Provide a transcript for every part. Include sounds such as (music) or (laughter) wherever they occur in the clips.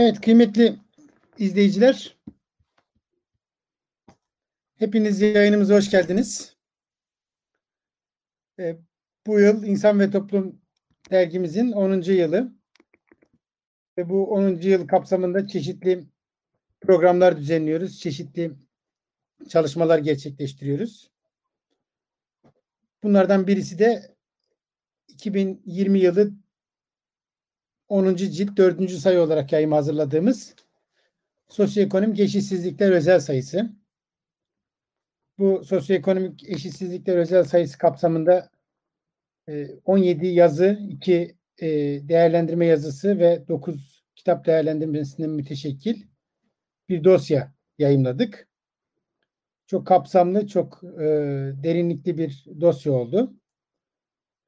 Evet kıymetli izleyiciler. Hepiniz yayınımıza hoş geldiniz. Ee, bu yıl İnsan ve Toplum dergimizin 10. yılı. Ve bu 10. yıl kapsamında çeşitli programlar düzenliyoruz. Çeşitli çalışmalar gerçekleştiriyoruz. Bunlardan birisi de 2020 yılı 10. cilt 4. sayı olarak yayım hazırladığımız sosyoekonomik eşitsizlikler özel sayısı. Bu sosyoekonomik eşitsizlikler özel sayısı kapsamında 17 e, yazı, 2 e, değerlendirme yazısı ve 9 kitap değerlendirmesinden müteşekkil bir dosya yayınladık. Çok kapsamlı, çok e, derinlikli bir dosya oldu.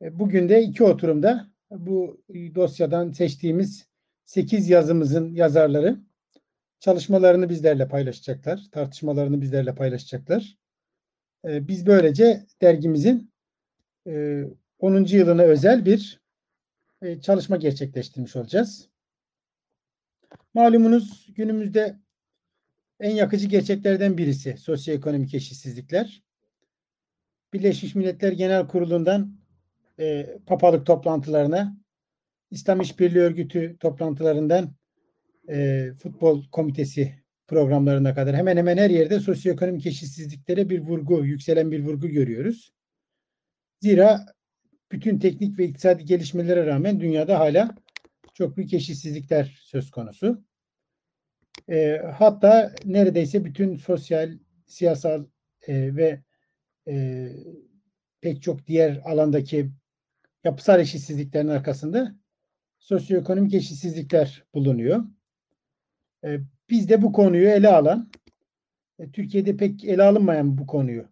Bugün de iki oturumda bu dosyadan seçtiğimiz 8 yazımızın yazarları çalışmalarını bizlerle paylaşacaklar, tartışmalarını bizlerle paylaşacaklar. Ee, biz böylece dergimizin 10. E, yılına özel bir e, çalışma gerçekleştirmiş olacağız. Malumunuz günümüzde en yakıcı gerçeklerden birisi sosyoekonomik eşitsizlikler. Birleşmiş Milletler Genel Kurulu'ndan e, papalık toplantılarına, İslam İşbirliği Örgütü toplantılarından e, futbol komitesi programlarına kadar hemen hemen her yerde sosyoekonomik eşitsizliklere bir vurgu, yükselen bir vurgu görüyoruz. Zira bütün teknik ve iktisadi gelişmelere rağmen dünyada hala çok büyük eşitsizlikler söz konusu. E, hatta neredeyse bütün sosyal, siyasal e, ve e, pek çok diğer alandaki yapısal eşitsizliklerin arkasında sosyoekonomik eşitsizlikler bulunuyor. E, biz de bu konuyu ele alan, e, Türkiye'de pek ele alınmayan bu konuyu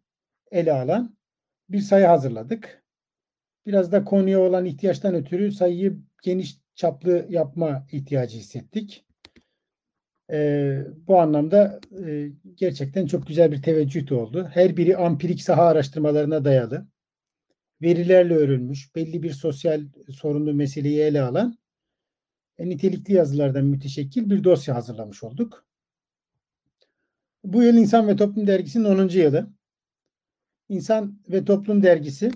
ele alan bir sayı hazırladık. Biraz da konuya olan ihtiyaçtan ötürü sayıyı geniş çaplı yapma ihtiyacı hissettik. E, bu anlamda e, gerçekten çok güzel bir teveccüh oldu. Her biri ampirik saha araştırmalarına dayalı verilerle örülmüş, belli bir sosyal sorunlu meseleyi ele alan e, nitelikli yazılardan müteşekkil bir dosya hazırlamış olduk. Bu yıl İnsan ve Toplum Dergisi'nin 10. yılı. İnsan ve Toplum Dergisi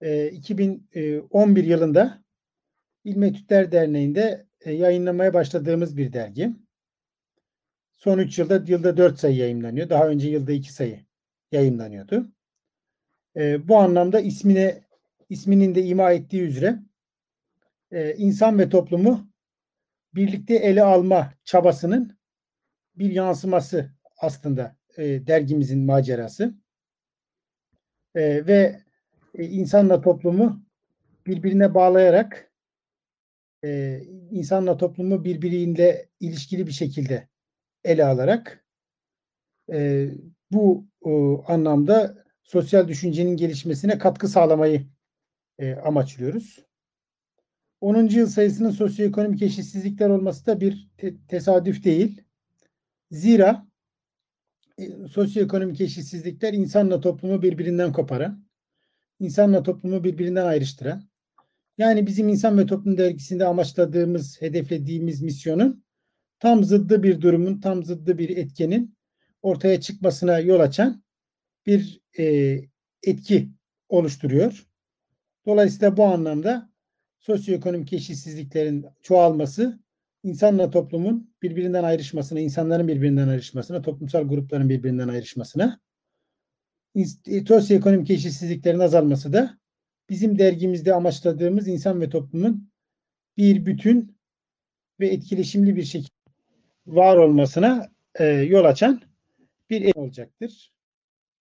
e, 2011 yılında İlmi Etütler Derneği'nde e, yayınlamaya başladığımız bir dergi. Son 3 yılda yılda 4 sayı yayınlanıyor. Daha önce yılda 2 sayı yayınlanıyordu. E, bu anlamda ismine isminin de ima ettiği üzere e, insan ve toplumu birlikte ele alma çabasının bir yansıması aslında e, dergimizin macerası. E, ve e, insanla toplumu birbirine bağlayarak e, insanla toplumu birbiriyle ilişkili bir şekilde ele alarak e, bu o, anlamda sosyal düşüncenin gelişmesine katkı sağlamayı e, amaçlıyoruz. 10. yıl sayısının sosyoekonomik eşitsizlikler olması da bir te- tesadüf değil. Zira e, sosyoekonomik eşitsizlikler insanla toplumu birbirinden koparan, insanla toplumu birbirinden ayrıştıran, yani bizim İnsan ve Toplum Dergisi'nde amaçladığımız, hedeflediğimiz misyonun tam zıddı bir durumun, tam zıddı bir etkenin ortaya çıkmasına yol açan bir e, etki oluşturuyor. Dolayısıyla bu anlamda sosyoekonomik eşitsizliklerin çoğalması insanla toplumun birbirinden ayrışmasına, insanların birbirinden ayrışmasına, toplumsal grupların birbirinden ayrışmasına, e, sosyoekonomik eşitsizliklerin azalması da bizim dergimizde amaçladığımız insan ve toplumun bir bütün ve etkileşimli bir şekilde var olmasına e, yol açan bir olacaktır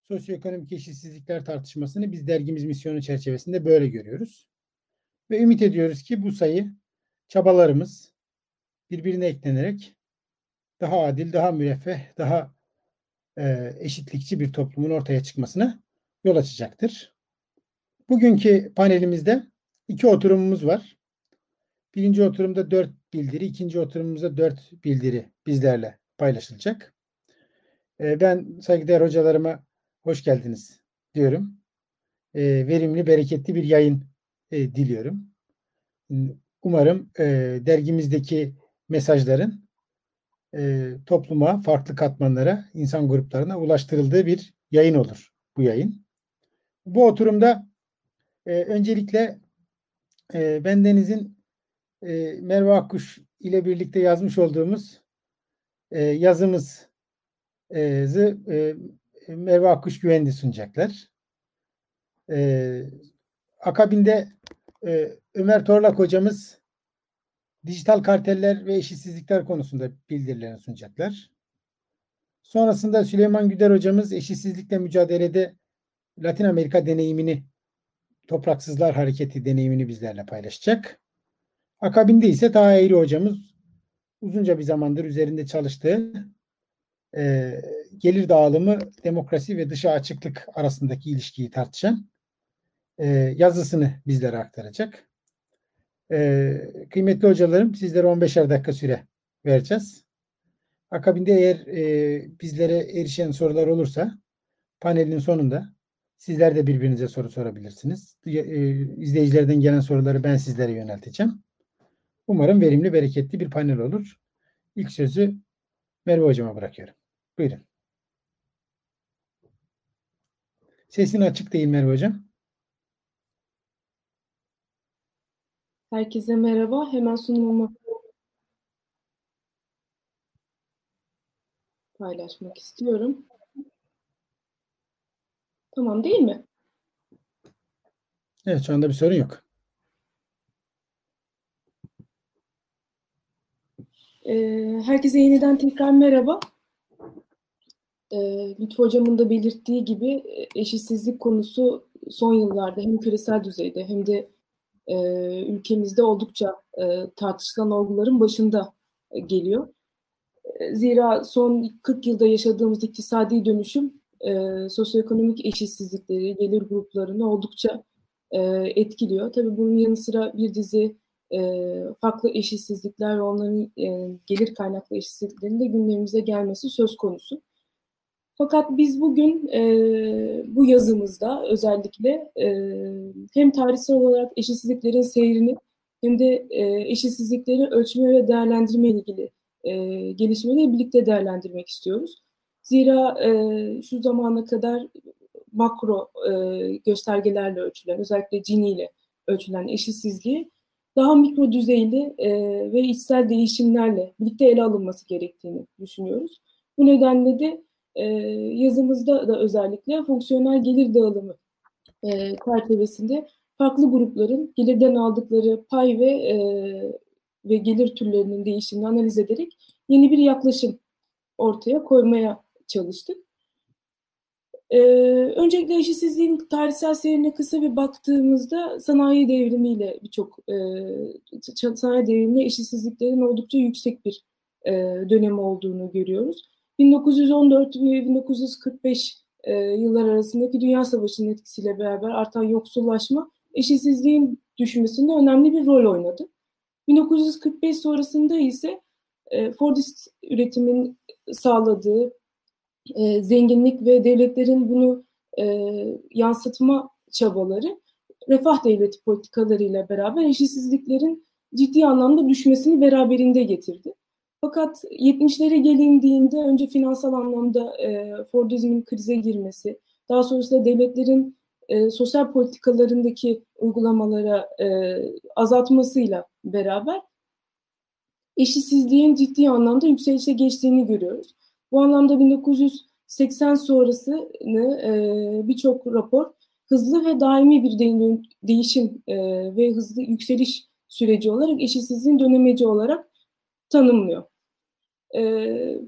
sosyoekonomik eşitsizlikler tartışmasını biz dergimiz misyonu çerçevesinde böyle görüyoruz. Ve ümit ediyoruz ki bu sayı çabalarımız birbirine eklenerek daha adil, daha müreffeh, daha e, eşitlikçi bir toplumun ortaya çıkmasına yol açacaktır. Bugünkü panelimizde iki oturumumuz var. Birinci oturumda dört bildiri, ikinci oturumumuzda dört bildiri bizlerle paylaşılacak. E, ben saygıdeğer hocalarıma hoş geldiniz diyorum. E, verimli, bereketli bir yayın e, diliyorum. Umarım e, dergimizdeki mesajların e, topluma, farklı katmanlara, insan gruplarına ulaştırıldığı bir yayın olur bu yayın. Bu oturumda e, öncelikle e, bendenizin e, Merve Akkuş ile birlikte yazmış olduğumuz e, yazımızı e, Merve Akkuş Güvendi sunacaklar. E, akabinde e, Ömer Torlak hocamız dijital karteller ve eşitsizlikler konusunda bildirilerini sunacaklar. Sonrasında Süleyman Güder hocamız eşitsizlikle mücadelede Latin Amerika deneyimini, Topraksızlar Hareketi deneyimini bizlerle paylaşacak. Akabinde ise Taha Eğri hocamız uzunca bir zamandır üzerinde çalıştığı e, gelir dağılımı, demokrasi ve dışa açıklık arasındaki ilişkiyi tartışan e, yazısını bizlere aktaracak. E, kıymetli hocalarım sizlere 15'er dakika süre vereceğiz. Akabinde eğer e, bizlere erişen sorular olursa panelin sonunda sizler de birbirinize soru sorabilirsiniz. E, izleyicilerden gelen soruları ben sizlere yönelteceğim. Umarım verimli, bereketli bir panel olur. İlk sözü Merve Hocama bırakıyorum. Buyurun. Sesin açık değil Merve Hocam. Herkese merhaba. Hemen sunumumu paylaşmak istiyorum. Tamam değil mi? Evet şu anda bir sorun yok. Ee, herkese yeniden tekrar merhaba. Ee, Lütfü Hocam'ın da belirttiği gibi e, eşitsizlik konusu son yıllarda hem küresel düzeyde hem de e, ülkemizde oldukça e, tartışılan olguların başında e, geliyor. E, zira son 40 yılda yaşadığımız iktisadi dönüşüm e, sosyoekonomik eşitsizlikleri, gelir gruplarını oldukça e, etkiliyor. Tabii bunun yanı sıra bir dizi e, farklı eşitsizlikler ve onların e, gelir kaynaklı eşitsizliklerin de gündemimize gelmesi söz konusu. Fakat biz bugün e, bu yazımızda özellikle e, hem tarihsel olarak eşitsizliklerin seyrini hem de e, eşitsizlikleri ölçme ve değerlendirme ile ilgili e, gelişmeleri birlikte değerlendirmek istiyoruz. Zira e, şu zamana kadar makro e, göstergelerle ölçülen, özellikle Gini ile ölçülen eşitsizliği daha mikro düzeyli e, ve içsel değişimlerle birlikte ele alınması gerektiğini düşünüyoruz. Bu nedenle de e, yazımızda da özellikle fonksiyonel gelir dağılımı e, çerçevesinde farklı grupların gelirden aldıkları pay ve e, ve gelir türlerinin değişimini analiz ederek yeni bir yaklaşım ortaya koymaya çalıştık. Ee, öncelikle eşitsizliğin tarihsel seyrine kısa bir baktığımızda sanayi devrimiyle birçok e, sanayi devriminde eşitsizliklerin oldukça yüksek bir e, dönemi olduğunu görüyoruz. 1914 ve 1945 e, yıllar arasındaki Dünya Savaşı'nın etkisiyle beraber artan yoksullaşma eşitsizliğin düşmesinde önemli bir rol oynadı. 1945 sonrasında ise e, Fordist üretimin sağladığı e, zenginlik ve devletlerin bunu e, yansıtma çabaları refah devleti politikalarıyla beraber eşitsizliklerin ciddi anlamda düşmesini beraberinde getirdi. Fakat 70'lere gelindiğinde önce finansal anlamda e, Fordizmin krize girmesi, daha sonrasında devletlerin e, sosyal politikalarındaki uygulamalara e, azaltmasıyla beraber eşitsizliğin ciddi anlamda yükselişe geçtiğini görüyoruz. Bu anlamda 1980 sonrasını e, birçok rapor hızlı ve daimi bir de, değişim e, ve hızlı yükseliş süreci olarak eşitsizliğin dönemeci olarak tanımlıyor. E,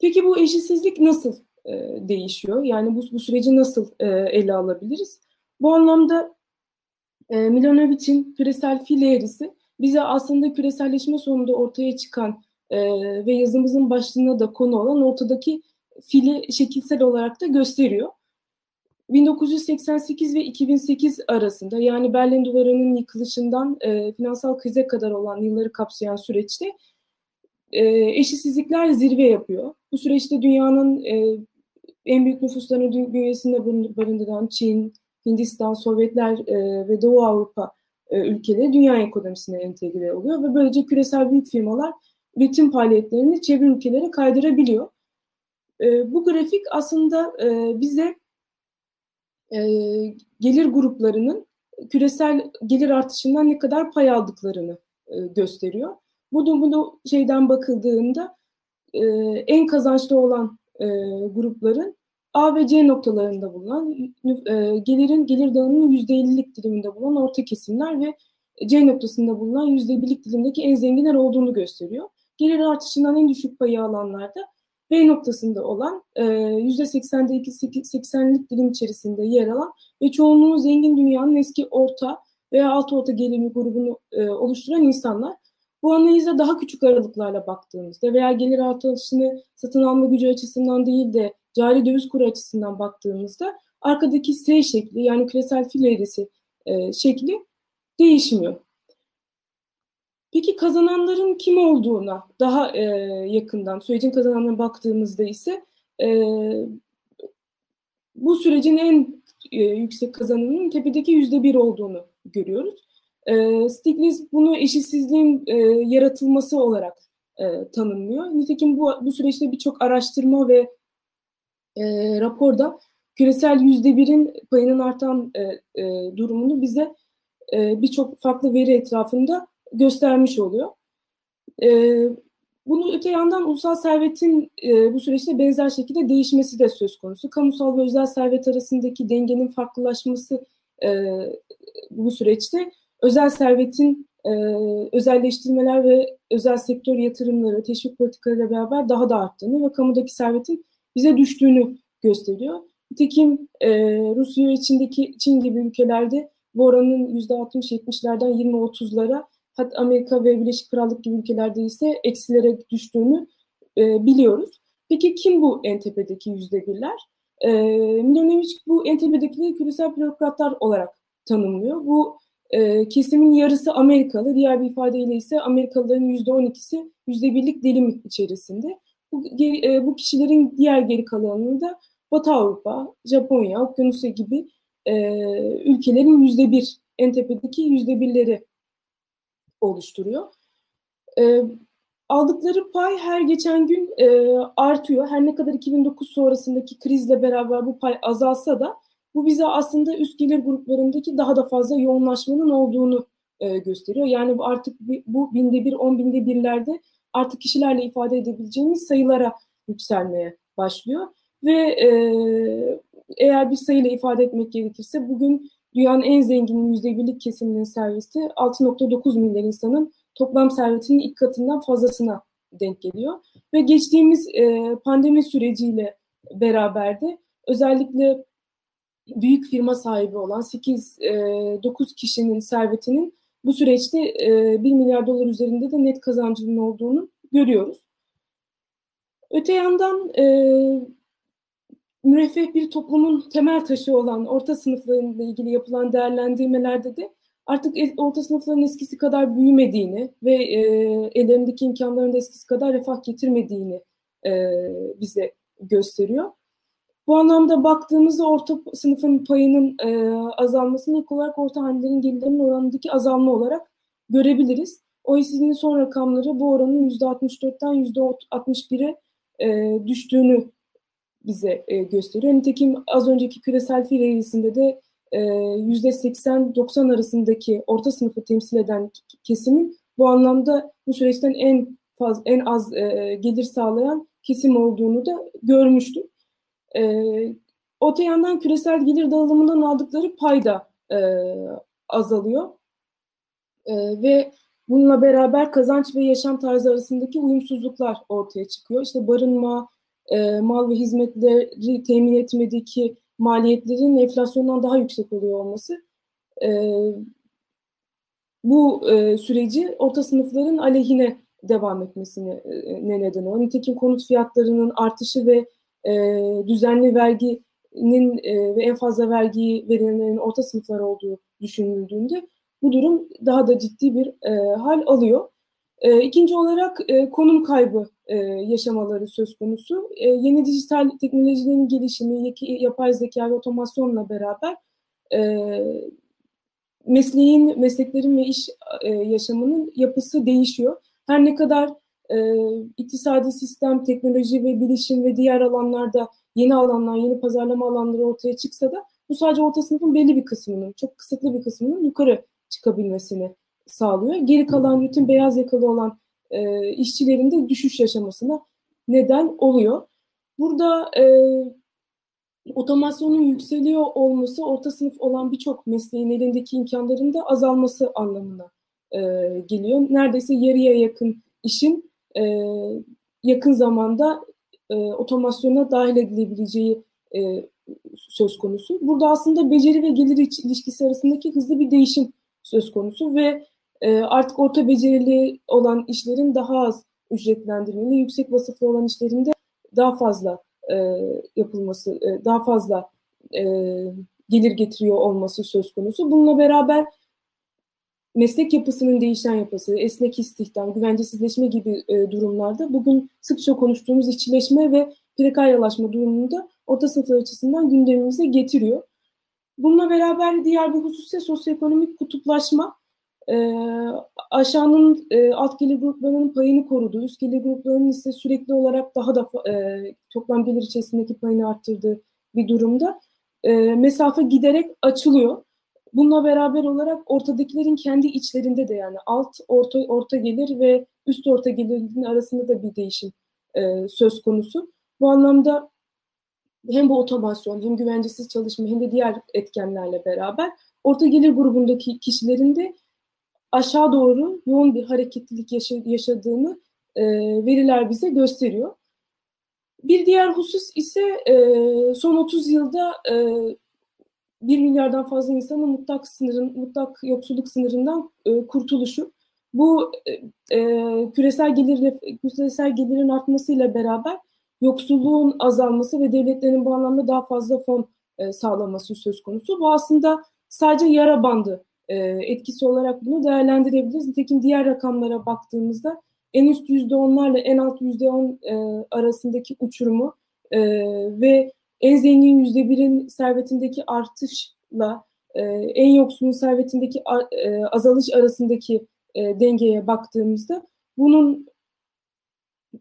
peki bu eşitsizlik nasıl e, değişiyor? Yani bu, bu süreci nasıl e, ele alabiliriz? Bu anlamda e, Milanovic'in küresel fil eğrisi bize aslında küreselleşme sonunda ortaya çıkan e, ve yazımızın başlığına da konu olan ortadaki fili şekilsel olarak da gösteriyor. 1988 ve 2008 arasında yani Berlin Duvarı'nın yıkılışından e, finansal krize kadar olan yılları kapsayan süreçte e, eşitsizlikler zirve yapıyor. Bu süreçte dünyanın e, en büyük nüfuslarını bünyesinde barındıran Çin, Hindistan, Sovyetler e, ve Doğu Avrupa e, ülkeleri dünya ekonomisine entegre oluyor ve böylece küresel büyük firmalar üretim faaliyetlerini çevre ülkelere kaydırabiliyor. E, bu grafik aslında e, bize e, gelir gruplarının küresel gelir artışından ne kadar pay aldıklarını e, gösteriyor. Bunu, bunu şeyden bakıldığında e, en kazançlı olan e, grupların A ve C noktalarında bulunan e, gelirin gelir dağılımının %50'lik diliminde bulunan orta kesimler ve C noktasında bulunan %1'lik dilimdeki en zenginler olduğunu gösteriyor. Gelir artışından en düşük payı alanlarda B noktasında olan %80'deki 80'lik dilim içerisinde yer alan ve çoğunluğu zengin dünyanın eski orta veya alt orta gelirli grubunu e, oluşturan insanlar. Bu analize daha küçük aralıklarla baktığımızda veya gelir artışını satın alma gücü açısından değil de cari döviz kuru açısından baktığımızda arkadaki S şekli yani küresel fil eğrisi e, şekli değişmiyor. Peki kazananların kim olduğuna daha e, yakından, sürecin kazananlarına baktığımızda ise e, bu sürecin en e, yüksek kazananının tepedeki yüzde bir olduğunu görüyoruz. E, Stiglitz bunu eşitsizliğin e, yaratılması olarak e, tanımlıyor. Nitekim bu, bu süreçte birçok araştırma ve e, raporda küresel yüzde birin payının artan e, e, durumunu bize e, birçok farklı veri etrafında göstermiş oluyor. E, bunu öte yandan ulusal servetin e, bu süreçte benzer şekilde değişmesi de söz konusu. Kamusal ve özel servet arasındaki dengenin farklılaşması e, bu süreçte özel servetin e, özelleştirmeler ve özel sektör yatırımları, teşvik politikalarıyla beraber daha da arttığını ve kamudaki servetin bize düştüğünü gösteriyor. Nitekim e, Rusya ve Çin'deki Çin gibi ülkelerde bu oranın %60-70'lerden 20-30'lara hatta Amerika ve Birleşik Krallık gibi ülkelerde ise eksilere düştüğünü e, biliyoruz. Peki kim bu en tepedeki yüzde birler? E, Milanovic bu en tepedekileri küresel bürokratlar olarak tanımlıyor. Bu e, kesimin yarısı Amerikalı, diğer bir ifadeyle ise Amerikalıların yüzde on ikisi yüzde birlik dilim içerisinde. Bu, e, bu kişilerin diğer geri kalanını da Batı Avrupa, Japonya, Okyanusya gibi e, ülkelerin yüzde bir, en tepedeki yüzde birleri oluşturuyor. E, aldıkları pay her geçen gün e, artıyor. Her ne kadar 2009 sonrasındaki krizle beraber bu pay azalsa da bu bize aslında üst gelir gruplarındaki daha da fazla yoğunlaşmanın olduğunu e, gösteriyor. Yani bu artık bu binde bir, on binde birlerde artık kişilerle ifade edebileceğimiz sayılara yükselmeye başlıyor. Ve e, eğer bir sayıyla ifade etmek gerekirse bugün dünyanın en zengin yüzde birlik kesiminin servisi 6.9 milyar insanın toplam servetinin ilk katından fazlasına denk geliyor. Ve geçtiğimiz e, pandemi süreciyle beraber de özellikle büyük firma sahibi olan 8-9 e, kişinin servetinin bu süreçte e, 1 milyar dolar üzerinde de net kazancının olduğunu görüyoruz. Öte yandan e, müreffeh bir toplumun temel taşı olan orta sınıflarıyla ilgili yapılan değerlendirmelerde de artık orta sınıfların eskisi kadar büyümediğini ve e, ellerindeki imkanların da eskisi kadar refah getirmediğini e, bize gösteriyor. Bu anlamda baktığımızda orta sınıfın payının e, azalmasını ilk olarak orta hanelerin gelirlerinin oranındaki azalma olarak görebiliriz. OECD'nin son rakamları bu oranın %64'ten %61'e e, düştüğünü bize e, gösteriyor. Nitekim az önceki küresel fil eğrisinde de e, %80-90 arasındaki orta sınıfı temsil eden kesimin bu anlamda bu süreçten en faz, en az e, gelir sağlayan kesim olduğunu da görmüştük. E, öte yandan küresel gelir dağılımından aldıkları pay da e, azalıyor. E, ve bununla beraber kazanç ve yaşam tarzı arasındaki uyumsuzluklar ortaya çıkıyor. İşte barınma, e, mal ve hizmetleri temin etmedeki maliyetlerin enflasyondan daha yüksek oluyor olması e, bu e, süreci orta sınıfların aleyhine devam etmesine e, ne neden oluyor. Nitekim konut fiyatlarının artışı ve e, düzenli verginin e, ve en fazla vergiyi verenlerin orta sınıflar olduğu düşünüldüğünde bu durum daha da ciddi bir e, hal alıyor. E, ikinci olarak e, konum kaybı e, yaşamaları söz konusu. E, yeni dijital teknolojilerin gelişimi, yapay zeka ve otomasyonla beraber e, mesleğin, mesleklerin ve iş e, yaşamının yapısı değişiyor. Her ne kadar e, iktisadi sistem, teknoloji ve bilişim ve diğer alanlarda yeni alanlar, yeni pazarlama alanları ortaya çıksa da bu sadece orta sınıfın belli bir kısmının, çok kısıtlı bir kısmının yukarı çıkabilmesini sağlıyor. Geri kalan bütün beyaz yakalı olan e, işçilerin de düşüş yaşamasına neden oluyor. Burada e, otomasyonun yükseliyor olması orta sınıf olan birçok mesleğin elindeki imkanların da azalması anlamına e, geliyor. Neredeyse yarıya yakın işin e, yakın zamanda e, otomasyona dahil edilebileceği e, söz konusu. Burada aslında beceri ve gelir ilişkisi arasındaki hızlı bir değişim söz konusu ve e, artık orta becerili olan işlerin daha az ücretlendirmeli, yüksek vasıflı olan işlerin de daha fazla e, yapılması, e, daha fazla e, gelir getiriyor olması söz konusu. Bununla beraber meslek yapısının değişen yapısı, esnek istihdam, güvencesizleşme gibi e, durumlarda bugün sıkça konuştuğumuz işçileşme ve prekaryalaşma durumunda orta sınıflar açısından gündemimize getiriyor. Bununla beraber diğer bir husus ise sosyoekonomik kutuplaşma. E, aşağının e, alt gelir gruplarının payını koruduğu, üst gelir gruplarının ise sürekli olarak daha da e, toplam gelir içerisindeki payını arttırdığı bir durumda e, mesafe giderek açılıyor. Bununla beraber olarak ortadakilerin kendi içlerinde de yani alt orta orta gelir ve üst orta gelirin arasında da bir değişim e, söz konusu. Bu anlamda hem bu otomasyon hem güvencesiz çalışma hem de diğer etkenlerle beraber orta gelir grubundaki kişilerin de aşağı doğru yoğun bir hareketlilik yaşadığını e, veriler bize gösteriyor. Bir diğer husus ise e, son 30 yılda e, 1 milyardan fazla insanın mutlak sınırın, mutlak yoksulluk sınırından e, kurtuluşu. Bu e, e küresel gelir küresel gelirin artmasıyla beraber yoksulluğun azalması ve devletlerin bu anlamda daha fazla fon e, sağlaması söz konusu. Bu aslında sadece yara bandı e, etkisi olarak bunu değerlendirebiliriz. Nitekim diğer rakamlara baktığımızda en üst yüzde onlarla en alt yüzde on e, arasındaki uçurumu e, ve en zengin yüzde birin servetindeki artışla e, en yoksulun servetindeki e, azalış arasındaki e, dengeye baktığımızda bunun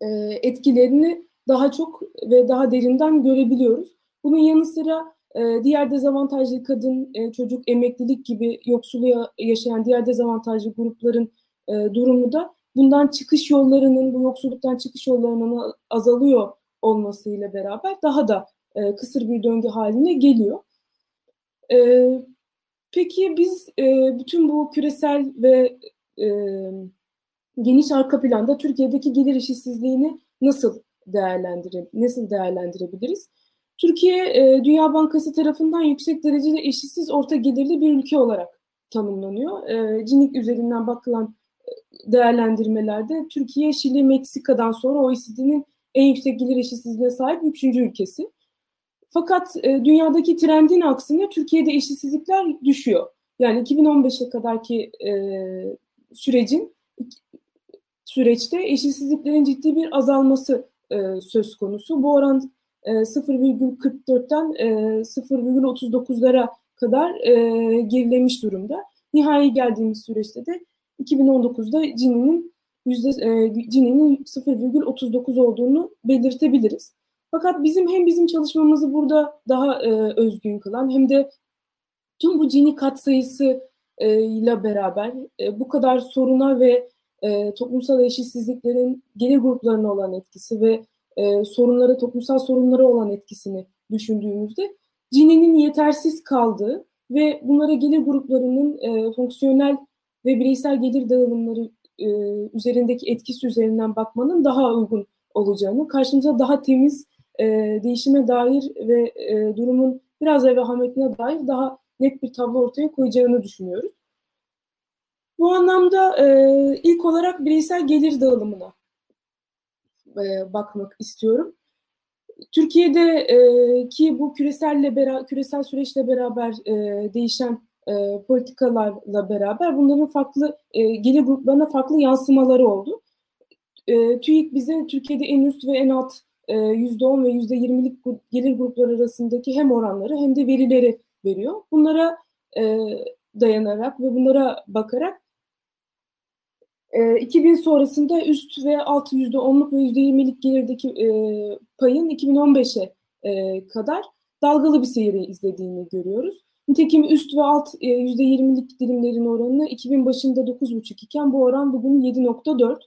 e, etkilerini daha çok ve daha derinden görebiliyoruz. Bunun yanı sıra e, diğer dezavantajlı kadın, e, çocuk, emeklilik gibi yoksulluğu yaşayan diğer dezavantajlı grupların e, durumu da bundan çıkış yollarının, bu yoksulluktan çıkış yollarının azalıyor olmasıyla beraber daha da e, kısır bir döngü haline geliyor. E, peki biz e, bütün bu küresel ve e, geniş arka planda Türkiye'deki gelir eşitsizliğini nasıl değerlendire nasıl değerlendirebiliriz? Türkiye e, Dünya Bankası tarafından yüksek derecede eşitsiz orta gelirli bir ülke olarak tanımlanıyor. E, Cinik üzerinden bakılan e, değerlendirmelerde Türkiye, Şili, Meksika'dan sonra OECD'nin en yüksek gelir eşitsizliğine sahip üçüncü ülkesi. Fakat e, dünyadaki trendin aksine Türkiye'de eşitsizlikler düşüyor. Yani 2015'e kadarki e, sürecin süreçte eşitsizliklerin ciddi bir azalması e, söz konusu. Bu oran e, 0,44'ten e, 0,39'lara kadar e, gerilemiş durumda. Nihai geldiğimiz süreçte de 2019'da Gini'nin yüzde e, Gini'nin 0,39 olduğunu belirtebiliriz. Fakat bizim hem bizim çalışmamızı burada daha e, özgün kılan hem de tüm bu Gini katsayısı e, ile beraber e, bu kadar soruna ve e, toplumsal eşitsizliklerin gelir gruplarına olan etkisi ve e, sorunlara, toplumsal sorunlara olan etkisini düşündüğümüzde Gini'nin yetersiz kaldığı ve bunlara gelir gruplarının e, fonksiyonel ve bireysel gelir dağılımları e, üzerindeki etkisi üzerinden bakmanın daha uygun olacağını, karşımıza daha temiz e, değişime dair ve e, durumun biraz daha vehametine dair daha net bir tablo ortaya koyacağını düşünüyoruz. Bu anlamda e, ilk olarak bireysel gelir dağılımına e, bakmak istiyorum. Türkiye'de e, ki bu küreselle beraber, küresel süreçle beraber e, değişen e, politikalarla beraber bunların farklı e, gelir gruplarına farklı yansımaları oldu. E, TÜİK bize Türkiye'de en üst ve en alt %10 ve %20'lik gelir grupları arasındaki hem oranları hem de verileri veriyor. Bunlara e, dayanarak ve bunlara bakarak E, 2000 sonrasında üst ve alt %10'luk ve %20'lik gelirdeki e, payın 2015'e e, kadar dalgalı bir seyri izlediğini görüyoruz. Nitekim üst ve alt e, %20'lik dilimlerin oranı 2000 başında 9,5 iken bu oran bugün 7,4.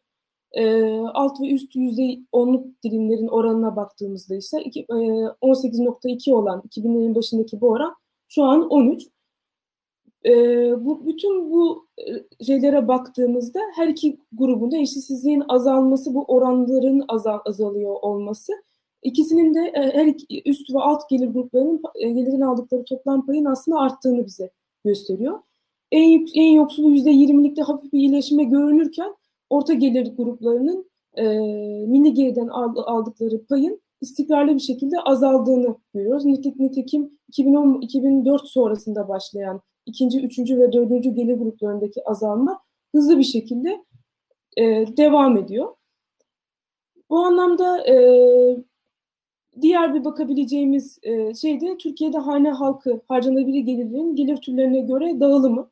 E, alt ve üst %10'luk dilimlerin oranına baktığımızda ise e, 18,2 olan 2000'lerin başındaki bu oran şu an 13. E, bu bütün bu e, şeylere baktığımızda her iki grubunda eşitsizliğin azalması, bu oranların azal, azalıyor olması İkisinin de e, her iki, üst ve alt gelir gruplarının e, gelirin aldıkları toplam payın aslında arttığını bize gösteriyor. En, en yoksulu %20'likte hafif bir iyileşme görünürken orta gelir gruplarının e, mini gelirden aldıkları payın istikrarlı bir şekilde azaldığını görüyoruz. Nitekim 2010, 2004 sonrasında başlayan ikinci, üçüncü ve dördüncü gelir gruplarındaki azalma hızlı bir şekilde e, devam ediyor. Bu anlamda e, diğer bir bakabileceğimiz e, şey de Türkiye'de hane halkı harcanabilir gelirlerin gelir türlerine göre dağılımı.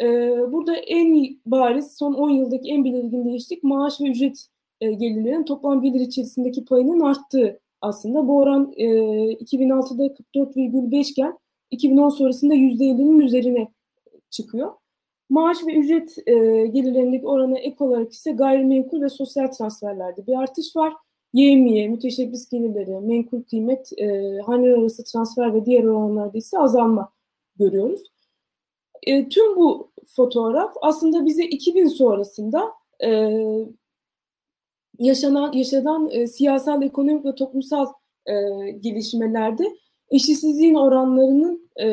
E, burada en bariz son 10 yıldaki en belirgin değişiklik maaş ve ücret e, gelirlerin toplam gelir içerisindeki payının arttığı aslında. Bu oran e, 2006'da 44,5 iken 2010 sonrasında %50'nin üzerine çıkıyor. Maaş ve ücret e, gelirlerindeki orana ek olarak ise gayrimenkul ve sosyal transferlerde bir artış var. Yemiye, müteşebbis gelirleri, menkul kıymet, e, haneler arası transfer ve diğer oranlarda ise azalma görüyoruz. E, tüm bu fotoğraf aslında bize 2000 sonrasında e, yaşanan yaşanan e, siyasal, ekonomik ve toplumsal e, gelişmelerde eşitsizliğin oranlarının e,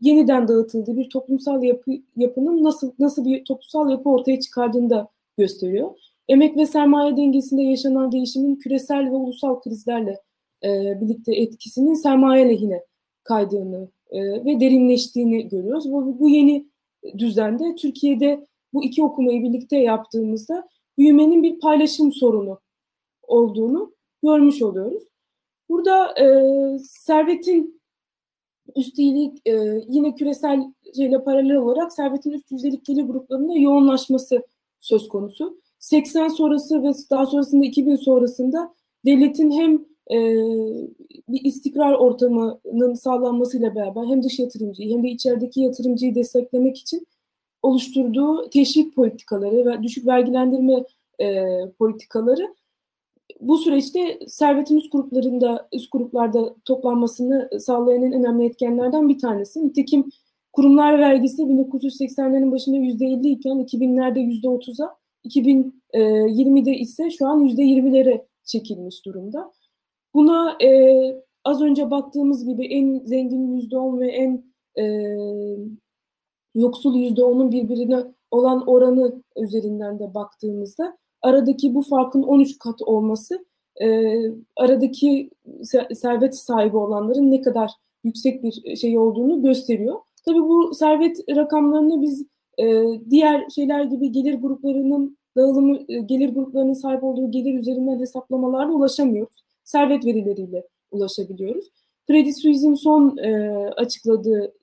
yeniden dağıtıldığı bir toplumsal yapı, yapının nasıl nasıl bir toplumsal yapı ortaya çıkardığını da gösteriyor. Emek ve sermaye dengesinde yaşanan değişimin küresel ve ulusal krizlerle e, birlikte etkisinin sermaye lehine kaydığını e, ve derinleştiğini görüyoruz. Bu, bu yeni düzende Türkiye'de bu iki okumayı birlikte yaptığımızda büyümenin bir paylaşım sorunu olduğunu görmüş oluyoruz. Burada e, servetin üstelik e, yine küresel şeyle paralel olarak servetin üst yüzdelik gelir gruplarında yoğunlaşması söz konusu. 80 sonrası ve daha sonrasında 2000 sonrasında devletin hem e, bir istikrar ortamının sağlanmasıyla beraber hem dış yatırımcıyı hem de içerideki yatırımcıyı desteklemek için oluşturduğu teşvik politikaları ve düşük vergilendirme e, politikaları bu süreçte servetin üst gruplarında, üst gruplarda toplanmasını sağlayan en önemli etkenlerden bir tanesi. Nitekim kurumlar vergisi 1980'lerin başında %50 iken 2000'lerde %30'a, 2020'de ise şu an %20'lere çekilmiş durumda. Buna e, az önce baktığımız gibi en zengin %10 ve en e, yoksul %10'un birbirine olan oranı üzerinden de baktığımızda aradaki bu farkın 13 kat olması e, aradaki servet sahibi olanların ne kadar yüksek bir şey olduğunu gösteriyor. Tabii bu servet rakamlarını biz e, diğer şeyler gibi gelir gruplarının dağılımı, e, gelir gruplarının sahip olduğu gelir üzerinden hesaplamalarla ulaşamıyoruz. Servet verileriyle ulaşabiliyoruz. Credit Suisse'in son e, açıkladığı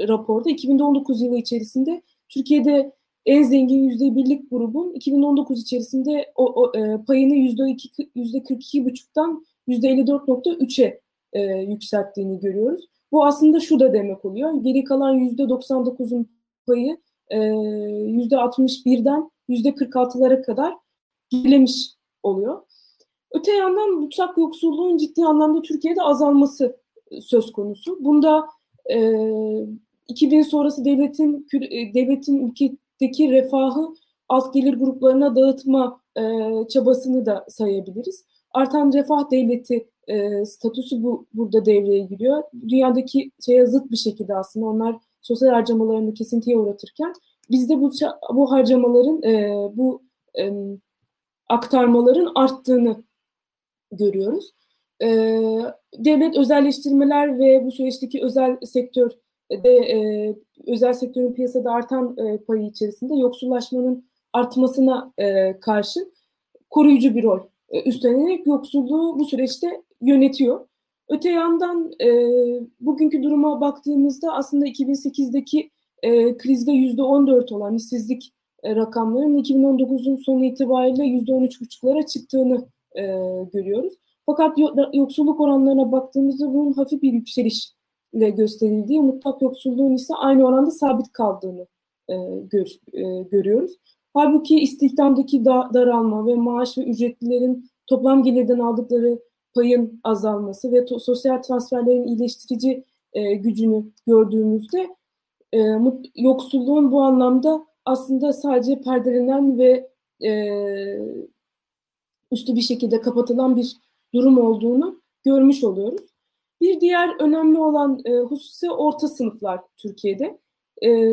raporda 2019 yılı içerisinde Türkiye'de en zengin yüzde birlik grubun 2019 içerisinde o, o e, payını yüzde yüzde 42,5'tan yüzde 54,3'e e, yükselttiğini görüyoruz. Bu aslında şu da demek oluyor. Geri kalan yüzde 99'un payı e, yüzde 61'den yüzde 46'lara kadar gerilemiş oluyor. Öte yandan mutfak yoksulluğun ciddi anlamda Türkiye'de azalması söz konusu. Bunda e, 2000 sonrası devletin devletin ülke deki refahı alt gelir gruplarına dağıtma e, çabasını da sayabiliriz. Artan refah devleti e, statüsü bu burada devreye giriyor. Dünyadaki şeye zıt bir şekilde aslında onlar sosyal harcamalarını kesintiye uğratırken bizde bu bu harcamaların e, bu e, aktarmaların arttığını görüyoruz. E, devlet özelleştirmeler ve bu süreçteki özel sektör de e, özel sektörün piyasada artan e, payı içerisinde yoksullaşmanın artmasına e, karşı koruyucu bir rol e, üstlenerek yoksulluğu bu süreçte yönetiyor. Öte yandan e, bugünkü duruma baktığımızda aslında 2008'deki e, krizde %14 olan işsizlik e, rakamların 2019'un sonu itibariyle %13,5'lara çıktığını e, görüyoruz. Fakat yoksulluk oranlarına baktığımızda bunun hafif bir yükselişle gösterildiği, mutlak yoksulluğun ise aynı oranda sabit kaldığını e, gör, e, görüyoruz. Halbuki istihdamdaki da, daralma ve maaş ve ücretlilerin toplam gelirden aldıkları payın azalması ve to, sosyal transferlerin iyileştirici e, gücünü gördüğümüzde e, yoksulluğun bu anlamda aslında sadece perdelenen ve e, üstü bir şekilde kapatılan bir durum olduğunu görmüş oluyoruz. Bir diğer önemli olan e, hususi orta sınıflar Türkiye'de. E,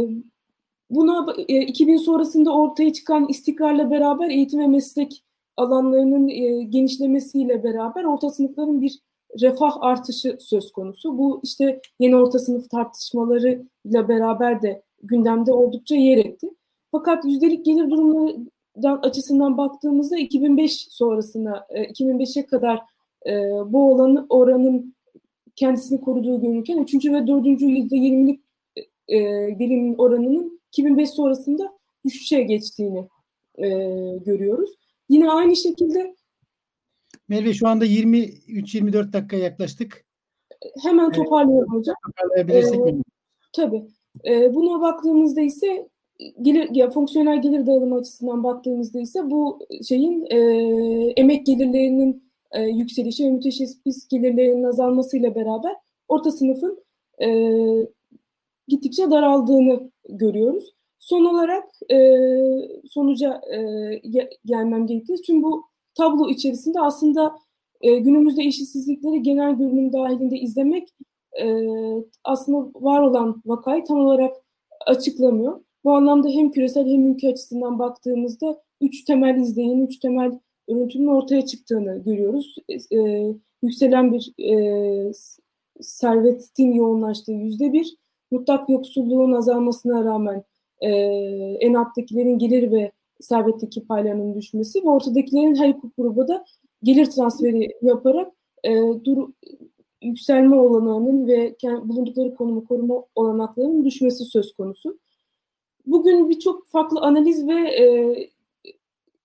buna e, 2000 sonrasında ortaya çıkan istikrarla beraber eğitim ve meslek alanlarının e, genişlemesiyle beraber orta sınıfların bir refah artışı söz konusu. Bu işte yeni orta sınıf tartışmalarıyla beraber de gündemde oldukça yer etti. Fakat yüzdelik gelir durumlarından açısından baktığımızda 2005 sonrasına, 2005'e kadar e, bu olanı, oranın kendisini koruduğu görürken 3. ve 4. %20'lik e, gelimin oranının 2005 sonrasında düşüşe geçtiğini e, görüyoruz. Yine aynı şekilde Merve şu anda 23-24 dakika yaklaştık. Hemen toparlıyorum hocam. Toparlayabilirsek ee, Tabii. Ee, buna baktığımızda ise gelir ya fonksiyonel gelir dağılımı açısından baktığımızda ise bu şeyin e, emek gelirlerinin e, yükselişi ve müteşebbis gelirlerinin azalmasıyla beraber orta sınıfın e, gittikçe daraldığını görüyoruz. Son olarak e, sonuca e, gelmem gerekir. Çünkü bu tablo içerisinde aslında e, günümüzde eşitsizlikleri genel görünüm dahilinde izlemek e, aslında var olan vakayı tam olarak açıklamıyor. Bu anlamda hem küresel hem ülke açısından baktığımızda üç temel izleyin, üç temel örüntünün ortaya çıktığını görüyoruz. E, yükselen bir e, servetin yoğunlaştığı yüzde bir, mutlak yoksulluğun azalmasına rağmen e, en alttakilerin gelir ve servetteki paylarının düşmesi ve ortadakilerin her iki gruba da gelir transferi yaparak e, dur, yükselme olanağının ve bulundukları konumu koruma olanaklarının düşmesi söz konusu. Bugün birçok farklı analiz ve e,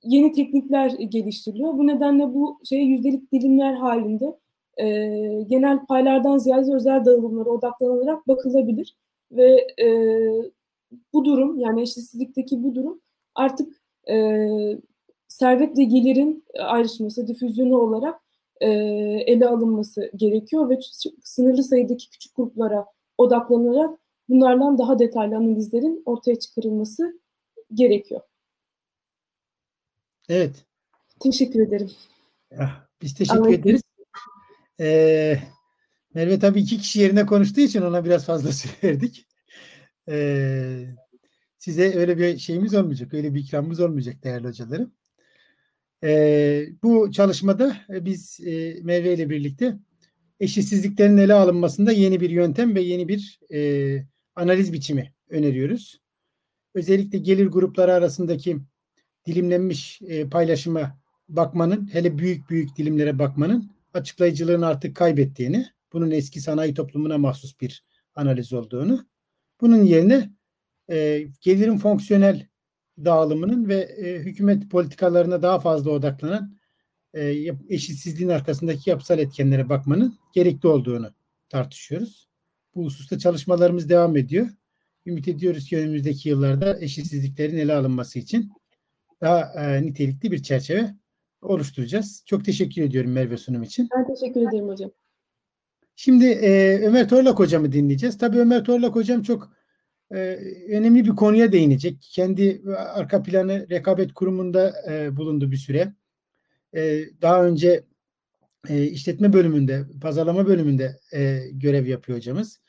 yeni teknikler geliştiriliyor. Bu nedenle bu şey yüzdelik dilimler halinde e, genel paylardan ziyade özel dağılımlara odaklanarak bakılabilir ve e, bu durum yani eşitsizlikteki bu durum artık e, servetle gelirin ayrışması, difüzyonu olarak e, ele alınması gerekiyor ve sınırlı sayıdaki küçük gruplara odaklanarak bunlardan daha detaylı analizlerin ortaya çıkarılması gerekiyor. Evet. Teşekkür ederim. Ah, biz teşekkür Anladım. ederiz. Ee, Merve tabii iki kişi yerine konuştuğu için ona biraz fazla (laughs) süre verdik. Ee, size öyle bir şeyimiz olmayacak, öyle bir ikramımız olmayacak değerli hocalarım. Ee, bu çalışmada biz e, Merve ile birlikte eşitsizliklerin ele alınmasında yeni bir yöntem ve yeni bir e, analiz biçimi öneriyoruz. Özellikle gelir grupları arasındaki dilimlenmiş e, paylaşıma bakmanın, hele büyük büyük dilimlere bakmanın açıklayıcılığını artık kaybettiğini, bunun eski sanayi toplumuna mahsus bir analiz olduğunu, bunun yerine e, gelirin fonksiyonel dağılımının ve e, hükümet politikalarına daha fazla odaklanan e, eşitsizliğin arkasındaki yapısal etkenlere bakmanın gerekli olduğunu tartışıyoruz. Bu hususta çalışmalarımız devam ediyor. Ümit ediyoruz ki önümüzdeki yıllarda eşitsizliklerin ele alınması için daha e, nitelikli bir çerçeve oluşturacağız. Çok teşekkür ediyorum Merve sunum için. Ben teşekkür ederim hocam. Şimdi e, Ömer Torlak hocamı dinleyeceğiz. Tabii Ömer Torlak hocam çok e, önemli bir konuya değinecek. Kendi arka planı rekabet kurumunda e, bulundu bir süre. E, daha önce e, işletme bölümünde, pazarlama bölümünde e, görev yapıyor hocamız.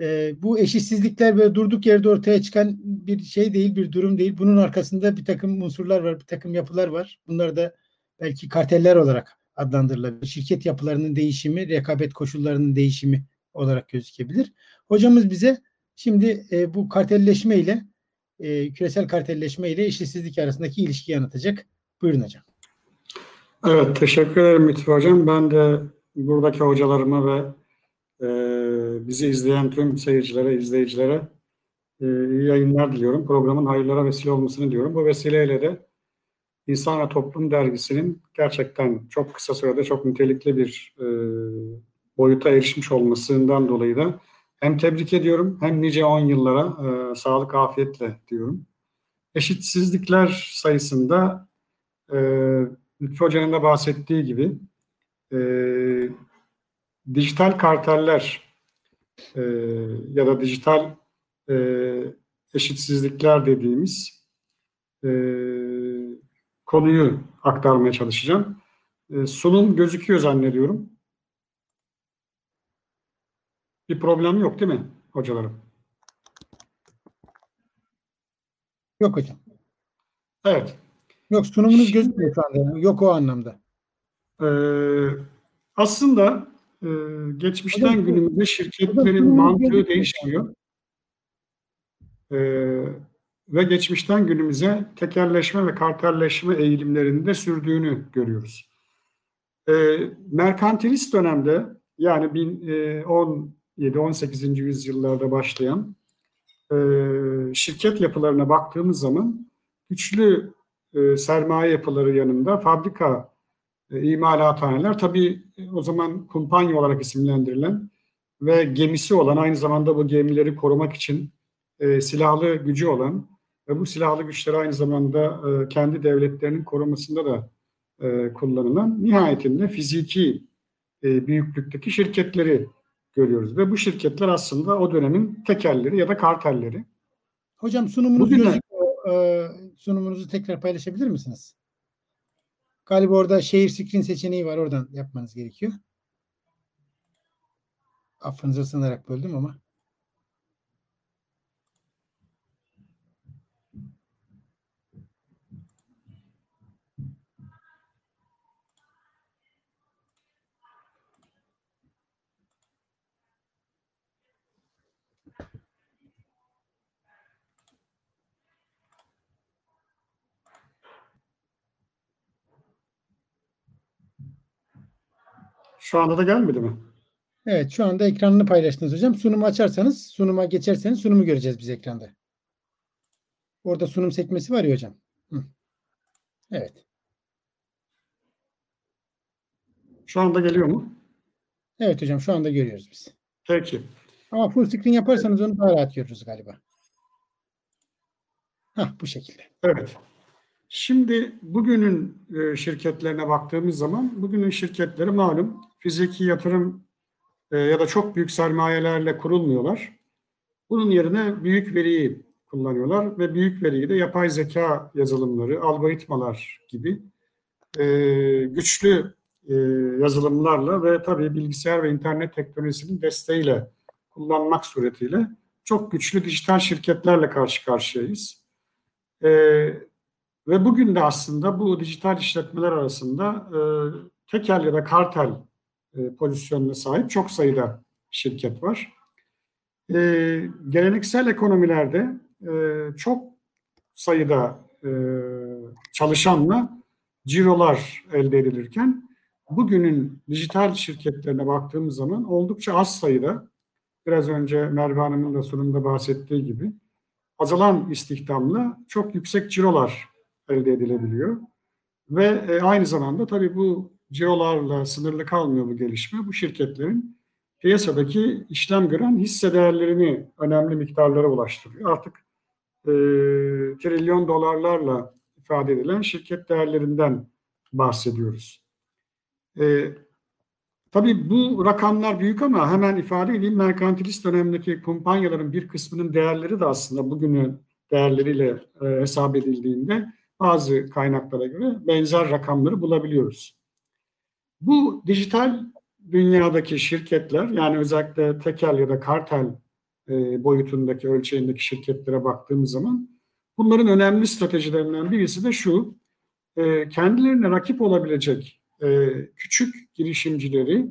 E, bu eşitsizlikler böyle durduk yerde ortaya çıkan bir şey değil, bir durum değil. Bunun arkasında bir takım unsurlar var, bir takım yapılar var. Bunlar da belki karteller olarak adlandırılabilir. Şirket yapılarının değişimi, rekabet koşullarının değişimi olarak gözükebilir. Hocamız bize şimdi e, bu kartelleşme ile e, küresel kartelleşme ile eşitsizlik arasındaki ilişkiyi anlatacak. Buyurun hocam. Evet, teşekkür ederim Mütfi Hocam. Ben de buradaki hocalarıma ve e, bizi izleyen tüm seyircilere, izleyicilere e, iyi yayınlar diliyorum. Programın hayırlara vesile olmasını diliyorum. Bu vesileyle de İnsan ve Toplum Dergisi'nin gerçekten çok kısa sürede çok nitelikli bir e, boyuta erişmiş olmasından dolayı da hem tebrik ediyorum hem nice 10 yıllara e, sağlık afiyetle diyorum. Eşitsizlikler sayısında e, Lütfü Hoca'nın da bahsettiği gibi e, dijital karteller e, ya da dijital e, eşitsizlikler dediğimiz e, konuyu aktarmaya çalışacağım. E, sunum gözüküyor zannediyorum. Bir problem yok değil mi hocalarım? Yok hocam. Evet. Yok sunumunuz gözükmüyor şu anda. Yok o anlamda. Ee, aslında e, geçmişten bu- günümüze şirketlerin sunum mantığı değişmiyor. Ee, ve geçmişten günümüze tekelleşme ve kartelleşme eğilimlerinde sürdüğünü görüyoruz. Ee, merkantilist dönemde yani e, 17-18. yüzyıllarda başlayan e, şirket yapılarına baktığımız zaman güçlü e, sermaye yapıları yanında fabrika e, imalathaneler tabii e, o zaman kumpanya olarak isimlendirilen ve gemisi olan aynı zamanda bu gemileri korumak için e, silahlı gücü olan ve bu silahlı güçleri aynı zamanda e, kendi devletlerinin korumasında da e, kullanılan nihayetinde fiziki e, büyüklükteki şirketleri görüyoruz. Ve bu şirketler aslında o dönemin tekelleri ya da kartelleri. Hocam sunumunuz Bugün de- gözüküyor. Ee, sunumunuzu tekrar paylaşabilir misiniz? Galiba orada şehir screen seçeneği var. Oradan yapmanız gerekiyor. Affınıza sığınarak böldüm ama. Şu anda da gelmedi mi? Evet şu anda ekranını paylaştınız hocam. Sunumu açarsanız, sunuma geçerseniz sunumu göreceğiz biz ekranda. Orada sunum sekmesi var ya hocam. Hı. Evet. Şu anda geliyor mu? Evet hocam şu anda görüyoruz biz. Peki. Ama full screen yaparsanız onu daha rahat görürüz galiba. Hah bu şekilde. Evet. Şimdi bugünün e, şirketlerine baktığımız zaman bugünün şirketleri malum fiziki yatırım e, ya da çok büyük sermayelerle kurulmuyorlar. Bunun yerine büyük veriyi kullanıyorlar ve büyük veriyi de yapay zeka yazılımları, algoritmalar gibi e, güçlü yazılımlarla ve tabii bilgisayar ve internet teknolojisinin desteğiyle kullanmak suretiyle çok güçlü dijital şirketlerle karşı karşıyayız. Ve bugün de aslında bu dijital işletmeler arasında e, tekel ya da kartel e, pozisyonuna sahip çok sayıda şirket var. E, geleneksel ekonomilerde e, çok sayıda e, çalışanla cirolar elde edilirken bugünün dijital şirketlerine baktığımız zaman oldukça az sayıda biraz önce Merve Hanım'ın da sunumda bahsettiği gibi azalan istihdamla çok yüksek cirolar elde edilebiliyor. Ve e, aynı zamanda tabii bu cirolarla sınırlı kalmıyor bu gelişme. Bu şirketlerin piyasadaki işlem gören hisse değerlerini önemli miktarlara ulaştırıyor. Artık e, trilyon dolarlarla ifade edilen şirket değerlerinden bahsediyoruz. E, tabii bu rakamlar büyük ama hemen ifade edeyim merkantilist dönemdeki kumpanyaların bir kısmının değerleri de aslında bugünün değerleriyle e, hesap edildiğinde bazı kaynaklara göre benzer rakamları bulabiliyoruz. Bu dijital dünyadaki şirketler yani özellikle tekel ya da kartel e, boyutundaki ölçeğindeki şirketlere baktığımız zaman bunların önemli stratejilerinden birisi de şu e, kendilerine rakip olabilecek e, küçük girişimcileri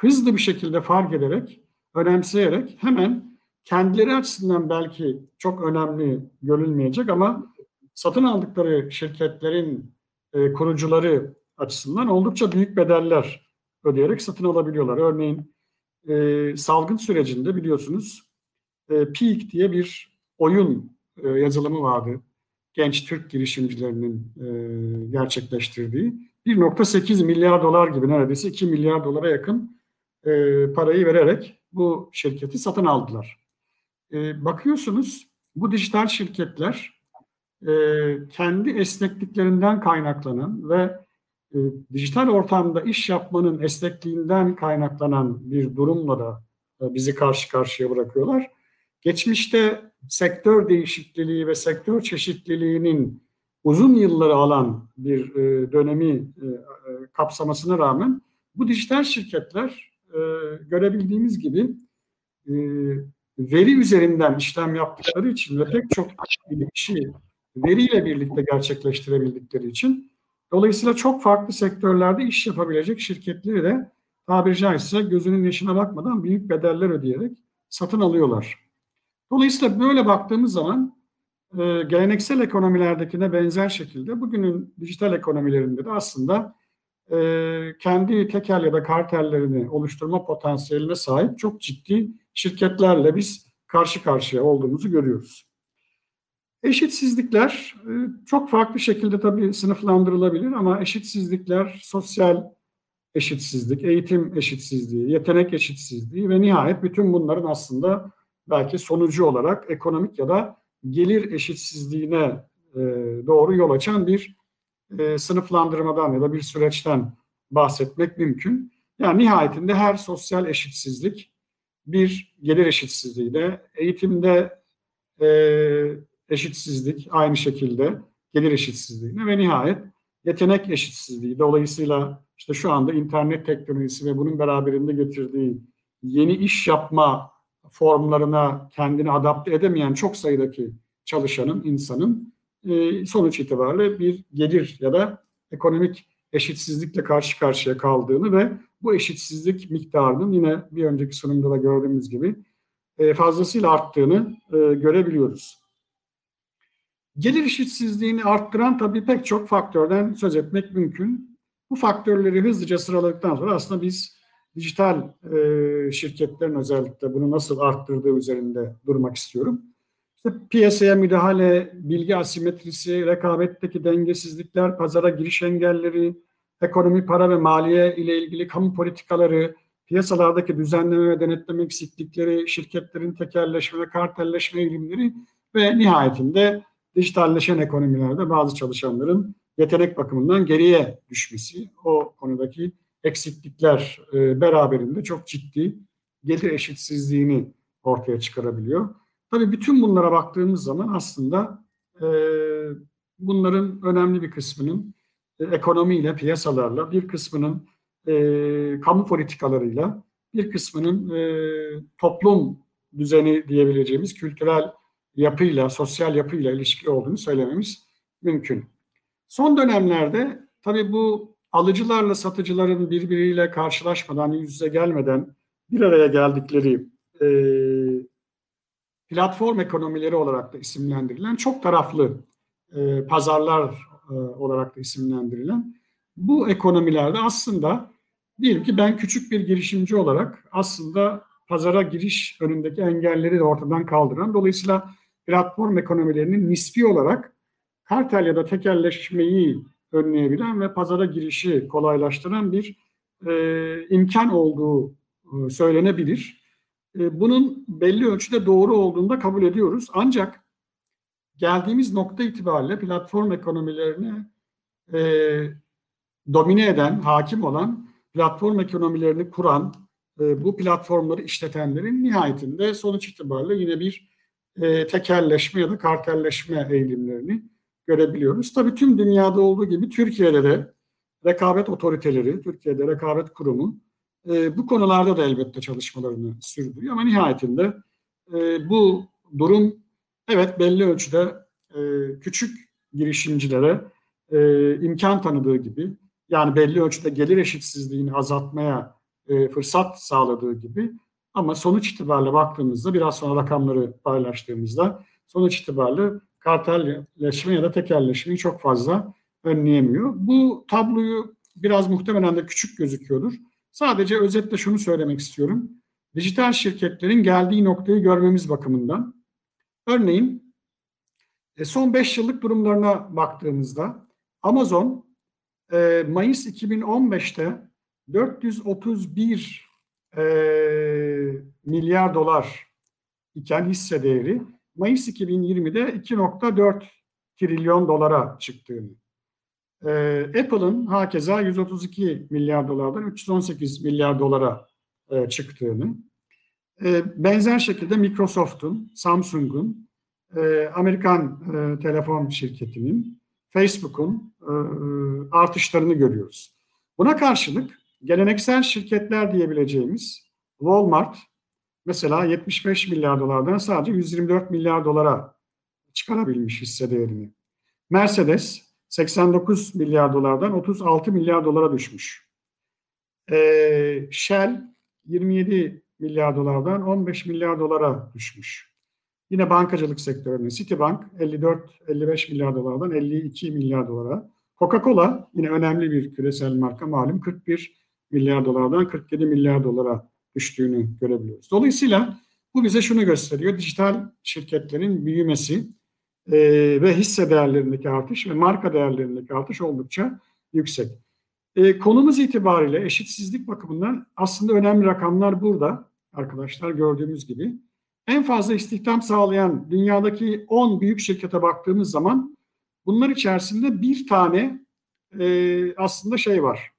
hızlı bir şekilde fark ederek önemseyerek hemen kendileri açısından belki çok önemli görülmeyecek ama satın aldıkları şirketlerin e, kurucuları açısından oldukça büyük bedeller ödeyerek satın alabiliyorlar. Örneğin e, salgın sürecinde biliyorsunuz e, Peak diye bir oyun e, yazılımı vardı. Genç Türk girişimcilerinin e, gerçekleştirdiği. 1.8 milyar dolar gibi neredeyse 2 milyar dolara yakın e, parayı vererek bu şirketi satın aldılar. E, bakıyorsunuz bu dijital şirketler e, kendi esnekliklerinden kaynaklanan ve e, dijital ortamda iş yapmanın esnekliğinden kaynaklanan bir durumla da e, bizi karşı karşıya bırakıyorlar. Geçmişte sektör değişikliği ve sektör çeşitliliğinin uzun yılları alan bir e, dönemi e, e, kapsamasına rağmen bu dijital şirketler e, görebildiğimiz gibi e, veri üzerinden işlem yaptıkları için ve pek çok işi veriyle birlikte gerçekleştirebildikleri için dolayısıyla çok farklı sektörlerde iş yapabilecek şirketleri de tabiri caizse gözünün yaşına bakmadan büyük bedeller ödeyerek satın alıyorlar. Dolayısıyla böyle baktığımız zaman e, geleneksel ekonomilerdekine benzer şekilde bugünün dijital ekonomilerinde de aslında e, kendi tekel ya da kartellerini oluşturma potansiyeline sahip çok ciddi şirketlerle biz karşı karşıya olduğumuzu görüyoruz. Eşitsizlikler e, çok farklı şekilde tabii sınıflandırılabilir ama eşitsizlikler sosyal eşitsizlik, eğitim eşitsizliği, yetenek eşitsizliği ve nihayet bütün bunların aslında belki sonucu olarak ekonomik ya da gelir eşitsizliğine e, doğru yol açan bir e, sınıflandırmadan ya da bir süreçten bahsetmek mümkün. Yani nihayetinde her sosyal eşitsizlik bir gelir eşitsizliğiyle, eğitimde e, eşitsizlik aynı şekilde gelir eşitsizliğine ve nihayet yetenek eşitsizliği. Dolayısıyla işte şu anda internet teknolojisi ve bunun beraberinde getirdiği yeni iş yapma formlarına kendini adapte edemeyen çok sayıdaki çalışanın, insanın e, sonuç itibariyle bir gelir ya da ekonomik eşitsizlikle karşı karşıya kaldığını ve bu eşitsizlik miktarının yine bir önceki sunumda da gördüğümüz gibi e, fazlasıyla arttığını e, görebiliyoruz. Gelir eşitsizliğini arttıran tabii pek çok faktörden söz etmek mümkün. Bu faktörleri hızlıca sıraladıktan sonra aslında biz dijital e, şirketlerin özellikle bunu nasıl arttırdığı üzerinde durmak istiyorum. İşte piyasaya müdahale, bilgi asimetrisi, rekabetteki dengesizlikler, pazara giriş engelleri, ekonomi, para ve maliye ile ilgili kamu politikaları, piyasalardaki düzenleme ve denetleme eksiklikleri, şirketlerin tekerleşme ve kartelleşme eğilimleri ve nihayetinde dijitalleşen ekonomilerde bazı çalışanların yetenek bakımından geriye düşmesi, o konudaki eksiklikler e, beraberinde çok ciddi gelir eşitsizliğini ortaya çıkarabiliyor. Tabii bütün bunlara baktığımız zaman aslında e, bunların önemli bir kısmının e, ekonomiyle, piyasalarla, bir kısmının e, kamu politikalarıyla, bir kısmının e, toplum düzeni diyebileceğimiz kültürel yapıyla, sosyal yapıyla ilişkili olduğunu söylememiz mümkün. Son dönemlerde tabii bu alıcılarla satıcıların birbiriyle karşılaşmadan, yüz yüze gelmeden bir araya geldikleri e, platform ekonomileri olarak da isimlendirilen çok taraflı e, pazarlar e, olarak da isimlendirilen bu ekonomilerde aslında diyelim ki ben küçük bir girişimci olarak aslında pazara giriş önündeki engelleri de ortadan kaldıran dolayısıyla platform ekonomilerinin nispi olarak kartel ya da tekelleşmeyi önleyebilen ve pazara girişi kolaylaştıran bir e, imkan olduğu e, söylenebilir. E, bunun belli ölçüde doğru olduğunu da kabul ediyoruz. Ancak geldiğimiz nokta itibariyle platform ekonomilerini e, domine eden, hakim olan, platform ekonomilerini kuran, e, bu platformları işletenlerin nihayetinde sonuç itibariyle yine bir e, tekelleşme ya da kartelleşme eğilimlerini görebiliyoruz. Tabii tüm dünyada olduğu gibi Türkiye'de de rekabet otoriteleri, Türkiye'de rekabet kurumu e, bu konularda da elbette çalışmalarını sürdürüyor. Ama nihayetinde e, bu durum evet belli ölçüde e, küçük girişimcilere e, imkan tanıdığı gibi yani belli ölçüde gelir eşitsizliğini azaltmaya e, fırsat sağladığı gibi ama sonuç itibariyle baktığımızda biraz sonra rakamları paylaştığımızda sonuç itibariyle kartelleşme ya da tekerleşmeyi çok fazla önleyemiyor. Bu tabloyu biraz muhtemelen de küçük gözüküyordur. Sadece özetle şunu söylemek istiyorum. dijital şirketlerin geldiği noktayı görmemiz bakımından. Örneğin e, son 5 yıllık durumlarına baktığımızda Amazon e, Mayıs 2015'te 431 e, milyar dolar iken hisse değeri Mayıs 2020'de 2.4 trilyon dolara çıktığını. E, Apple'ın hakeza 132 milyar dolardan 318 milyar dolara e, çıktığını. E, benzer şekilde Microsoft'un, Samsung'un, e, Amerikan e, telefon şirketinin, Facebook'un e, artışlarını görüyoruz. Buna karşılık geleneksel şirketler diyebileceğimiz Walmart mesela 75 milyar dolardan sadece 124 milyar dolara çıkarabilmiş hisse değerini. Mercedes 89 milyar dolardan 36 milyar dolara düşmüş. Ee, Shell 27 milyar dolardan 15 milyar dolara düşmüş. Yine bankacılık sektöründe Citibank 54-55 milyar dolardan 52 milyar dolara. Coca-Cola yine önemli bir küresel marka malum 41 milyar dolardan 47 milyar dolara düştüğünü görebiliyoruz. Dolayısıyla bu bize şunu gösteriyor. Dijital şirketlerin büyümesi e, ve hisse değerlerindeki artış ve marka değerlerindeki artış oldukça yüksek. E, konumuz itibariyle eşitsizlik bakımından aslında önemli rakamlar burada arkadaşlar gördüğümüz gibi. En fazla istihdam sağlayan dünyadaki 10 büyük şirkete baktığımız zaman bunlar içerisinde bir tane e, aslında şey var.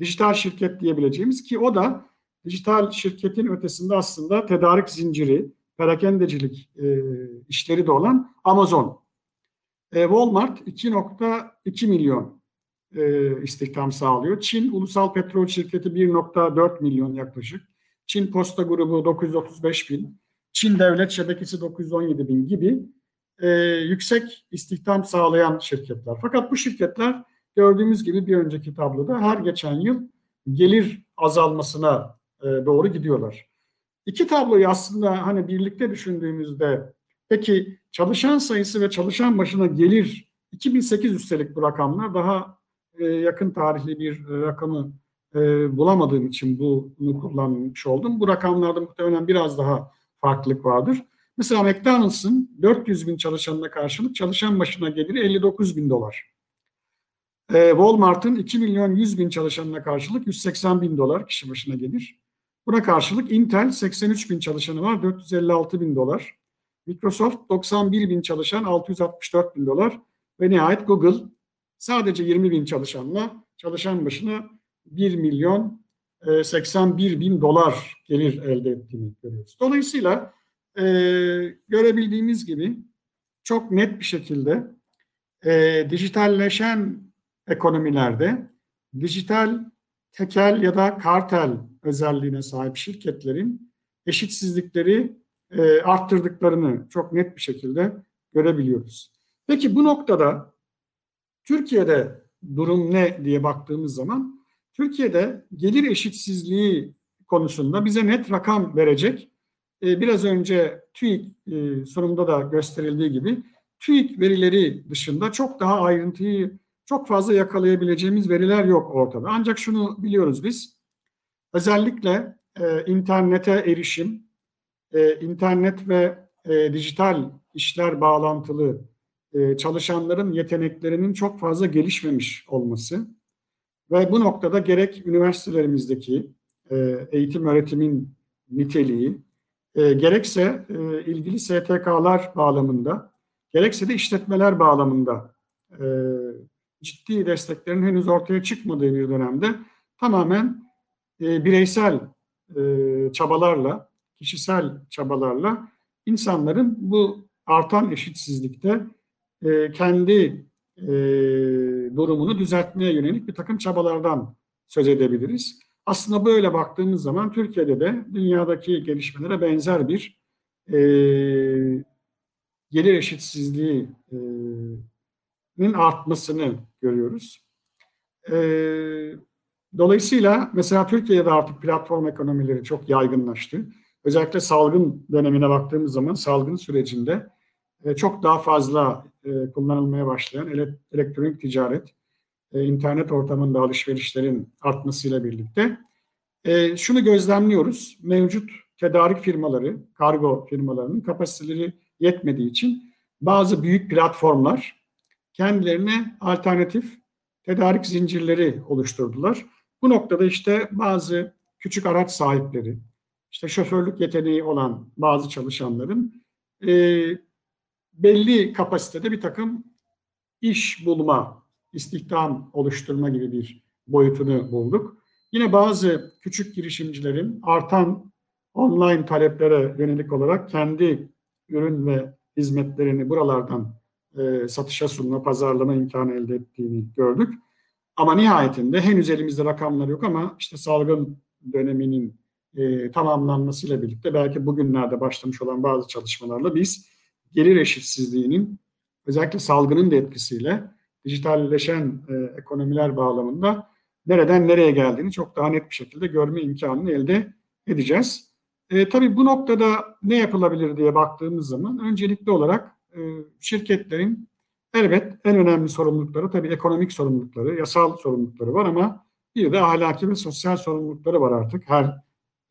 Dijital şirket diyebileceğimiz ki o da dijital şirketin ötesinde aslında tedarik zinciri, perakendecilik e, işleri de olan Amazon. E, Walmart 2.2 milyon e, istihdam sağlıyor. Çin Ulusal Petrol Şirketi 1.4 milyon yaklaşık. Çin Posta Grubu 935 bin. Çin Devlet Şebekesi 917 bin gibi e, yüksek istihdam sağlayan şirketler. Fakat bu şirketler gördüğümüz gibi bir önceki tabloda her geçen yıl gelir azalmasına e, doğru gidiyorlar. İki tabloyu aslında hani birlikte düşündüğümüzde peki çalışan sayısı ve çalışan başına gelir 2008 üstelik bu rakamlar daha e, yakın tarihli bir rakamı e, bulamadığım için bunu kullanmış oldum. Bu rakamlarda muhtemelen biraz daha farklılık vardır. Mesela McDonald's'ın 400 bin çalışanına karşılık çalışan başına geliri 59 bin dolar. E, Walmart'ın 2 milyon 100 bin çalışanına karşılık 180 bin dolar kişi başına gelir. Buna karşılık Intel 83 bin çalışanı var 456 bin dolar. Microsoft 91 bin çalışan 664 bin dolar. Ve nihayet Google sadece 20 bin çalışanla çalışan başına 1 milyon 81 e, bin dolar gelir elde ettiğini görüyoruz. Dolayısıyla e, görebildiğimiz gibi çok net bir şekilde e, dijitalleşen ekonomilerde dijital tekel ya da kartel özelliğine sahip şirketlerin eşitsizlikleri e, arttırdıklarını çok net bir şekilde görebiliyoruz. Peki bu noktada Türkiye'de durum ne diye baktığımız zaman Türkiye'de gelir eşitsizliği konusunda bize net rakam verecek. E, biraz önce TÜİK e, sunumda da gösterildiği gibi TÜİK verileri dışında çok daha ayrıntıyı çok fazla yakalayabileceğimiz veriler yok ortada. Ancak şunu biliyoruz biz. Özellikle e, internete erişim, e, internet ve e, dijital işler bağlantılı e, çalışanların yeteneklerinin çok fazla gelişmemiş olması ve bu noktada gerek üniversitelerimizdeki e, eğitim öğretimin niteliği, e, gerekse e, ilgili STK'lar bağlamında, gerekse de işletmeler bağlamında e, ciddi desteklerin henüz ortaya çıkmadığı bir dönemde tamamen e, bireysel e, çabalarla, kişisel çabalarla insanların bu artan eşitsizlikte e, kendi durumunu düzeltmeye yönelik bir takım çabalardan söz edebiliriz. Aslında böyle baktığımız zaman Türkiye'de de dünyadaki gelişmelere benzer bir e, gelir eşitsizliği e, artmasını görüyoruz. E, dolayısıyla mesela Türkiye'de artık platform ekonomileri çok yaygınlaştı. Özellikle salgın dönemine baktığımız zaman salgın sürecinde e, çok daha fazla e, kullanılmaya başlayan ele, elektronik ticaret, e, internet ortamında alışverişlerin artmasıyla birlikte şunu gözlemliyoruz. Mevcut tedarik firmaları, kargo firmalarının kapasiteleri yetmediği için bazı büyük platformlar kendilerine alternatif tedarik zincirleri oluşturdular. Bu noktada işte bazı küçük araç sahipleri, işte şoförlük yeteneği olan bazı çalışanların e, belli kapasitede bir takım iş bulma, istihdam oluşturma gibi bir boyutunu bulduk. Yine bazı küçük girişimcilerin artan online taleplere yönelik olarak kendi ürün ve hizmetlerini buralardan e, satışa sunma, pazarlama imkanı elde ettiğini gördük. Ama nihayetinde henüz elimizde rakamlar yok ama işte salgın döneminin e, tamamlanmasıyla birlikte belki bugünlerde başlamış olan bazı çalışmalarla biz gelir eşitsizliğinin özellikle salgının da etkisiyle dijitalleşen e, ekonomiler bağlamında nereden nereye geldiğini çok daha net bir şekilde görme imkanını elde edeceğiz. E, tabii bu noktada ne yapılabilir diye baktığımız zaman öncelikli olarak e, şirketlerin elbet en önemli sorumlulukları tabii ekonomik sorumlulukları, yasal sorumlulukları var ama bir de ahlaki ve sosyal sorumlulukları var artık her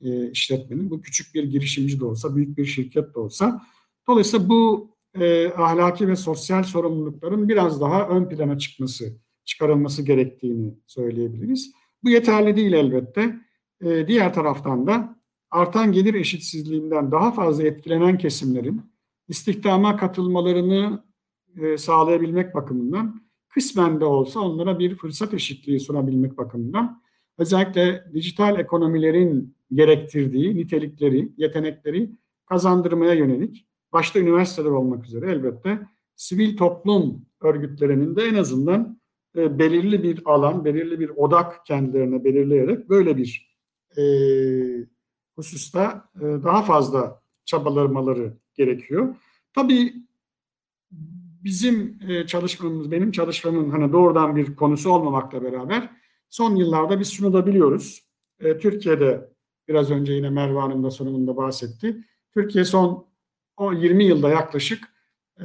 e, işletmenin. Bu küçük bir girişimci de olsa, büyük bir şirket de olsa. Dolayısıyla bu e, ahlaki ve sosyal sorumlulukların biraz daha ön plana çıkması, çıkarılması gerektiğini söyleyebiliriz. Bu yeterli değil elbette. E, diğer taraftan da artan gelir eşitsizliğinden daha fazla etkilenen kesimlerin istihdama katılmalarını e, sağlayabilmek bakımından kısmen de olsa onlara bir fırsat eşitliği sunabilmek bakımından özellikle dijital ekonomilerin gerektirdiği nitelikleri, yetenekleri kazandırmaya yönelik başta üniversiteler olmak üzere elbette sivil toplum örgütlerinin de en azından e, belirli bir alan, belirli bir odak kendilerine belirleyerek böyle bir e, hususta e, daha fazla çabalarmaları gerekiyor. Tabii bizim e, çalışmamız, benim çalışmamın hani doğrudan bir konusu olmamakla beraber son yıllarda biz şunu da biliyoruz. E, Türkiye'de biraz önce yine Merve Hanım da sunumunda bahsetti. Türkiye son o 20 yılda yaklaşık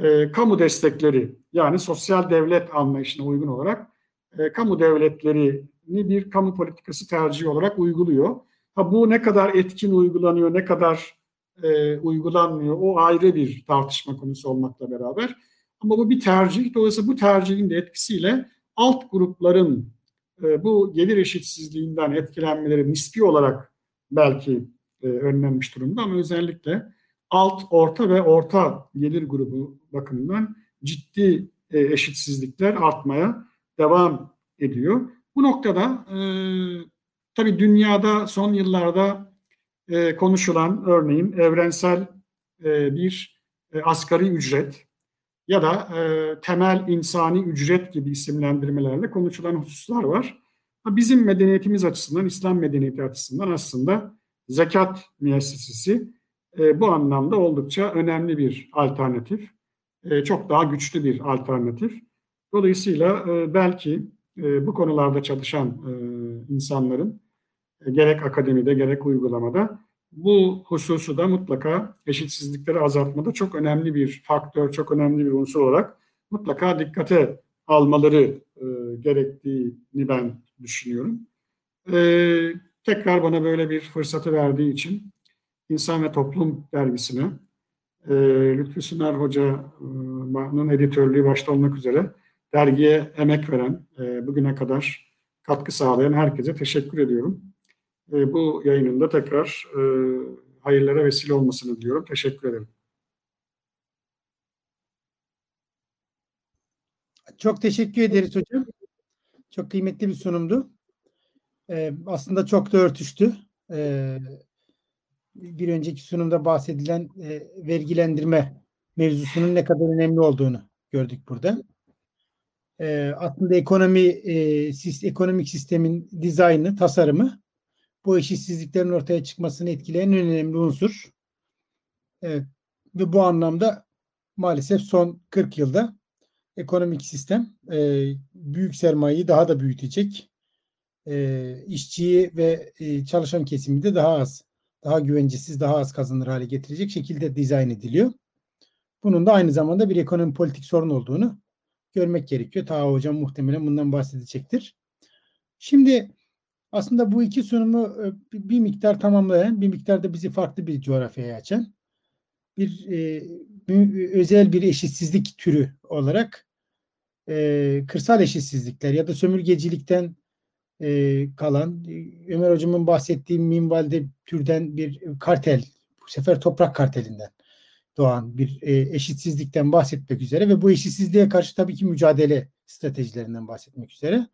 e, kamu destekleri yani sosyal devlet anlayışına uygun olarak e, kamu devletlerini bir kamu politikası tercihi olarak uyguluyor. Ha, bu ne kadar etkin uygulanıyor, ne kadar e, uygulanmıyor o ayrı bir tartışma konusu olmakla beraber. Ama bu bir tercih. Dolayısıyla bu tercihin de etkisiyle alt grupların e, bu gelir eşitsizliğinden etkilenmeleri nispi olarak belki e, önlenmiş durumda ama özellikle alt, orta ve orta gelir grubu bakımından ciddi e, eşitsizlikler artmaya devam ediyor. Bu noktada e, tabii dünyada son yıllarda e, konuşulan örneğin evrensel e, bir e, asgari ücret ya da e, temel insani ücret gibi isimlendirmelerle konuşulan hususlar var. Bizim medeniyetimiz açısından, İslam medeniyeti açısından aslında zekat müessesesi e, bu anlamda oldukça önemli bir alternatif. E, çok daha güçlü bir alternatif. Dolayısıyla e, belki e, bu konularda çalışan e, insanların e, gerek akademide gerek uygulamada bu hususu da mutlaka eşitsizlikleri azaltmada çok önemli bir faktör, çok önemli bir unsur olarak mutlaka dikkate almaları e, gerektiğini ben düşünüyorum. E, tekrar bana böyle bir fırsatı verdiği için İnsan ve Toplum dergisine e, Lütfü Sümer Hoca'nın editörlüğü başta olmak üzere dergiye emek veren, e, bugüne kadar katkı sağlayan herkese teşekkür ediyorum. E, bu yayınında tekrar e, hayırlara vesile olmasını diliyorum. Teşekkür ederim. Çok teşekkür ederiz hocam. Çok kıymetli bir sunumdu. Ee, aslında çok da örtüştü. Ee, bir önceki sunumda bahsedilen e, vergilendirme mevzusunun ne kadar önemli olduğunu gördük burada. Ee, aslında ekonomi e, ekonomik sistemin dizaynı, tasarımı bu eşitsizliklerin ortaya çıkmasını etkileyen en önemli unsur. Ve bu anlamda maalesef son 40 yılda ekonomik sistem e, büyük sermayeyi daha da büyütecek. E, işçiyi ve e, çalışan kesimi de daha az, daha güvencesiz, daha az kazanır hale getirecek şekilde dizayn ediliyor. Bunun da aynı zamanda bir ekonomi politik sorun olduğunu görmek gerekiyor. Ta hocam muhtemelen bundan bahsedecektir. Şimdi Aslında bu iki sunumu e, bir miktar tamamlayan, bir miktar da bizi farklı bir coğrafyaya açan bir e, mü- özel bir eşitsizlik türü olarak e, kırsal eşitsizlikler ya da sömürgecilikten e, kalan e, Ömer Hocam'ın bahsettiği minvalde türden bir kartel, bu sefer toprak kartelinden doğan bir e, eşitsizlikten bahsetmek üzere ve bu eşitsizliğe karşı tabii ki mücadele stratejilerinden bahsetmek üzere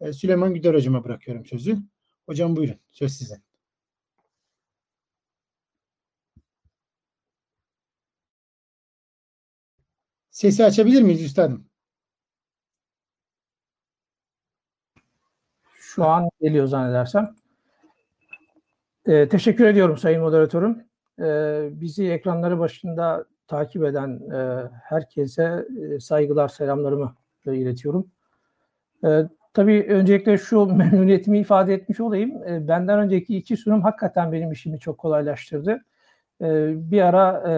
e, Süleyman Güder Hocam'a bırakıyorum sözü. Hocam buyurun, söz sizin. Sesi açabilir miyiz üstadım? Şu an geliyor zannedersem. Ee, teşekkür ediyorum Sayın Moderatörüm. Ee, bizi ekranları başında takip eden e, herkese e, saygılar, selamlarımı e, iletiyorum. Ee, tabii öncelikle şu (laughs) memnuniyetimi ifade etmiş olayım. Ee, benden önceki iki sunum hakikaten benim işimi çok kolaylaştırdı. Ee, bir ara e,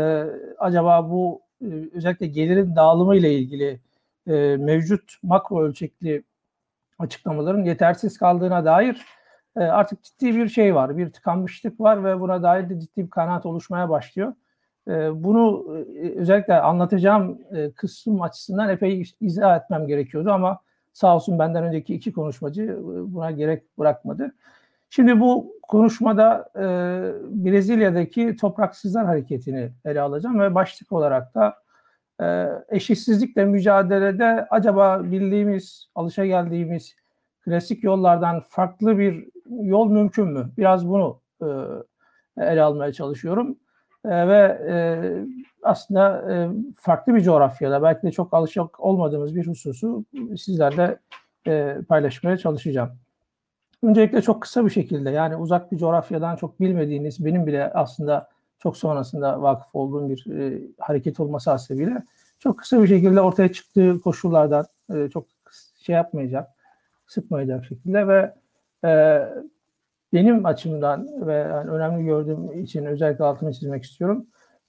acaba bu e, özellikle gelirin dağılımı ile ilgili e, mevcut makro ölçekli açıklamaların yetersiz kaldığına dair e, artık ciddi bir şey var, bir tıkanmışlık var ve buna dair de ciddi bir kanaat oluşmaya başlıyor. E, Bunu e, özellikle anlatacağım e, kısım açısından epey izah etmem gerekiyordu ama sağ olsun benden önceki iki konuşmacı e, buna gerek bırakmadı. Şimdi bu konuşmada e, Brezilya'daki topraksızlar hareketini ele alacağım ve başlık olarak da e, eşitsizlikle mücadelede acaba bildiğimiz, alışageldiğimiz klasik yollardan farklı bir yol mümkün mü? Biraz bunu e, ele almaya çalışıyorum. E, ve e, aslında e, farklı bir coğrafyada belki de çok alışık olmadığımız bir hususu sizlerle e, paylaşmaya çalışacağım. Öncelikle çok kısa bir şekilde yani uzak bir coğrafyadan çok bilmediğiniz benim bile aslında çok sonrasında vakıf olduğum bir e, hareket olması hasebiyle çok kısa bir şekilde ortaya çıktığı koşullardan e, çok şey yapmayacak, sıkmayacak şekilde ve e, benim açımdan ve yani önemli gördüğüm için özellikle altını çizmek istiyorum.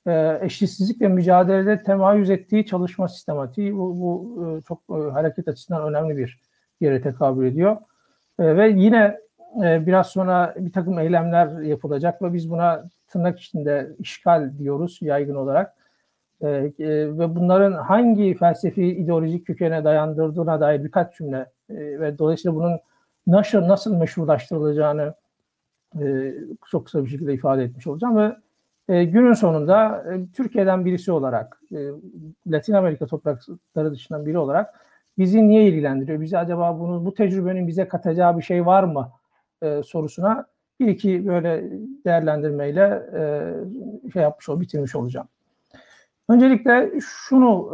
E, eşitsizlikle mücadelede temayüz ettiği çalışma sistematiği bu, bu e, çok e, hareket açısından önemli bir yere tekabül ediyor. E, ve yine e, biraz sonra bir takım eylemler yapılacak ve biz buna tırnak içinde işgal diyoruz yaygın olarak. E, e, ve bunların hangi felsefi ideolojik kökene dayandırdığına dair birkaç cümle e, ve dolayısıyla bunun nasıl nasıl meşrulaştırılacağını e, çok kısa bir şekilde ifade etmiş olacağım ve e, günün sonunda e, Türkiye'den birisi olarak Latin Amerika toprakları dışından biri olarak bizi niye ilgilendiriyor? Bizi acaba bunu bu tecrübenin bize katacağı bir şey var mı sorusuna bir iki böyle değerlendirmeyle şey yapmış ol, bitirmiş olacağım. Öncelikle şunu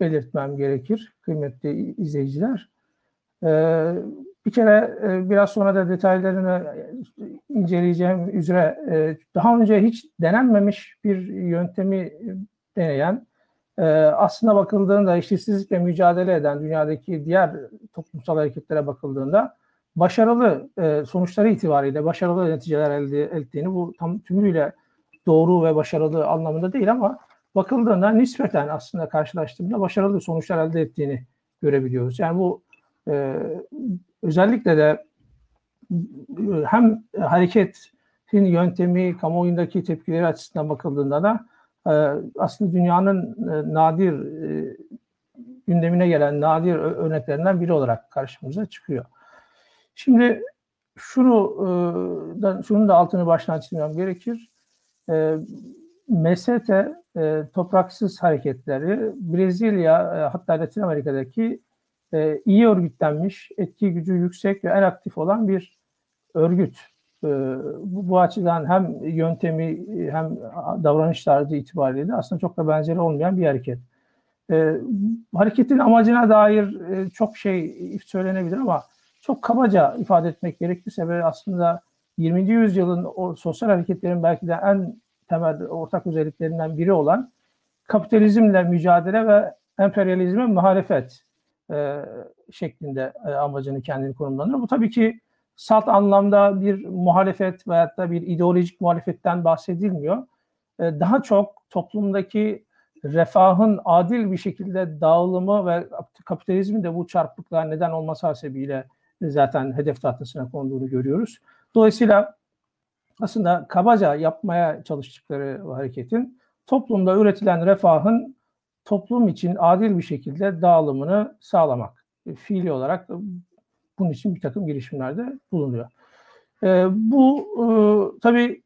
belirtmem gerekir kıymetli izleyiciler. Bir kere e, biraz sonra da detaylarını inceleyeceğim üzere e, daha önce hiç denenmemiş bir yöntemi deneyen e, aslında bakıldığında eşitsizlikle mücadele eden dünyadaki diğer toplumsal hareketlere bakıldığında başarılı e, sonuçları itibariyle başarılı neticeler elde ettiğini bu tam tümüyle doğru ve başarılı anlamında değil ama bakıldığında nispeten aslında karşılaştığında başarılı sonuçlar elde ettiğini görebiliyoruz. Yani bu e, özellikle de hem hareketin yöntemi, kamuoyundaki tepkileri açısından bakıldığında da e, aslında dünyanın e, nadir e, gündemine gelen nadir örneklerinden biri olarak karşımıza çıkıyor. Şimdi şunu da şunun da altını baştan çizmem gerekir. MST topraksız hareketleri Brezilya hatta Latin Amerika'daki iyi örgütlenmiş, etki gücü yüksek ve en aktif olan bir örgüt. Bu, bu açıdan hem yöntemi hem davranış tarzı itibariyle aslında çok da benzeri olmayan bir hareket. Hareketin amacına dair çok şey söylenebilir ama çok kabaca ifade etmek gerekirse ve aslında 20. yüzyılın o sosyal hareketlerin belki de en temel ortak özelliklerinden biri olan kapitalizmle mücadele ve emperyalizme muhalefet e, şeklinde e, amacını kendini konumlandırır. Bu tabii ki salt anlamda bir muhalefet veyahut da bir ideolojik muhalefetten bahsedilmiyor. E, daha çok toplumdaki refahın adil bir şekilde dağılımı ve kapitalizmin de bu çarpıklığa neden olması hasebiyle zaten hedef tahtasına konduğunu görüyoruz. Dolayısıyla aslında kabaca yapmaya çalıştıkları hareketin toplumda üretilen refahın toplum için adil bir şekilde dağılımını sağlamak. E, Fiili olarak bunun için bir takım girişimlerde bulunuyor. E, bu e, tabii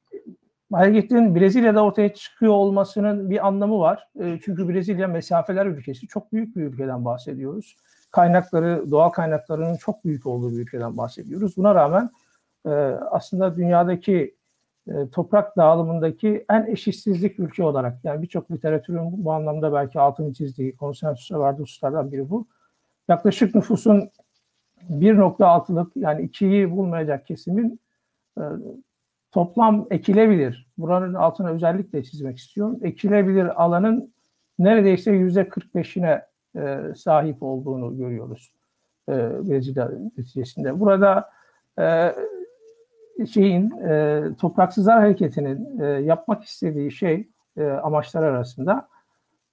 hareketin Brezilya'da ortaya çıkıyor olmasının bir anlamı var. E, çünkü Brezilya mesafeler ülkesi. Çok büyük bir ülkeden bahsediyoruz. Kaynakları, doğal kaynaklarının çok büyük olduğu bir ülkeden bahsediyoruz. Buna rağmen e, aslında dünyadaki e, toprak dağılımındaki en eşitsizlik ülke olarak yani birçok literatürün bu anlamda belki altını çizdiği konsensüse vardığı hususlardan biri bu. Yaklaşık nüfusun 1.6'lık yani 2'yi bulmayacak kesimin e, toplam ekilebilir. Buranın altına özellikle çizmek istiyorum. Ekilebilir alanın neredeyse yüzde 45'ine e, sahip olduğunu görüyoruz e, Brezilya neticesinde. Burada e, şeyin e, topraksızlar hareketinin e, yapmak istediği şey e, amaçlar arasında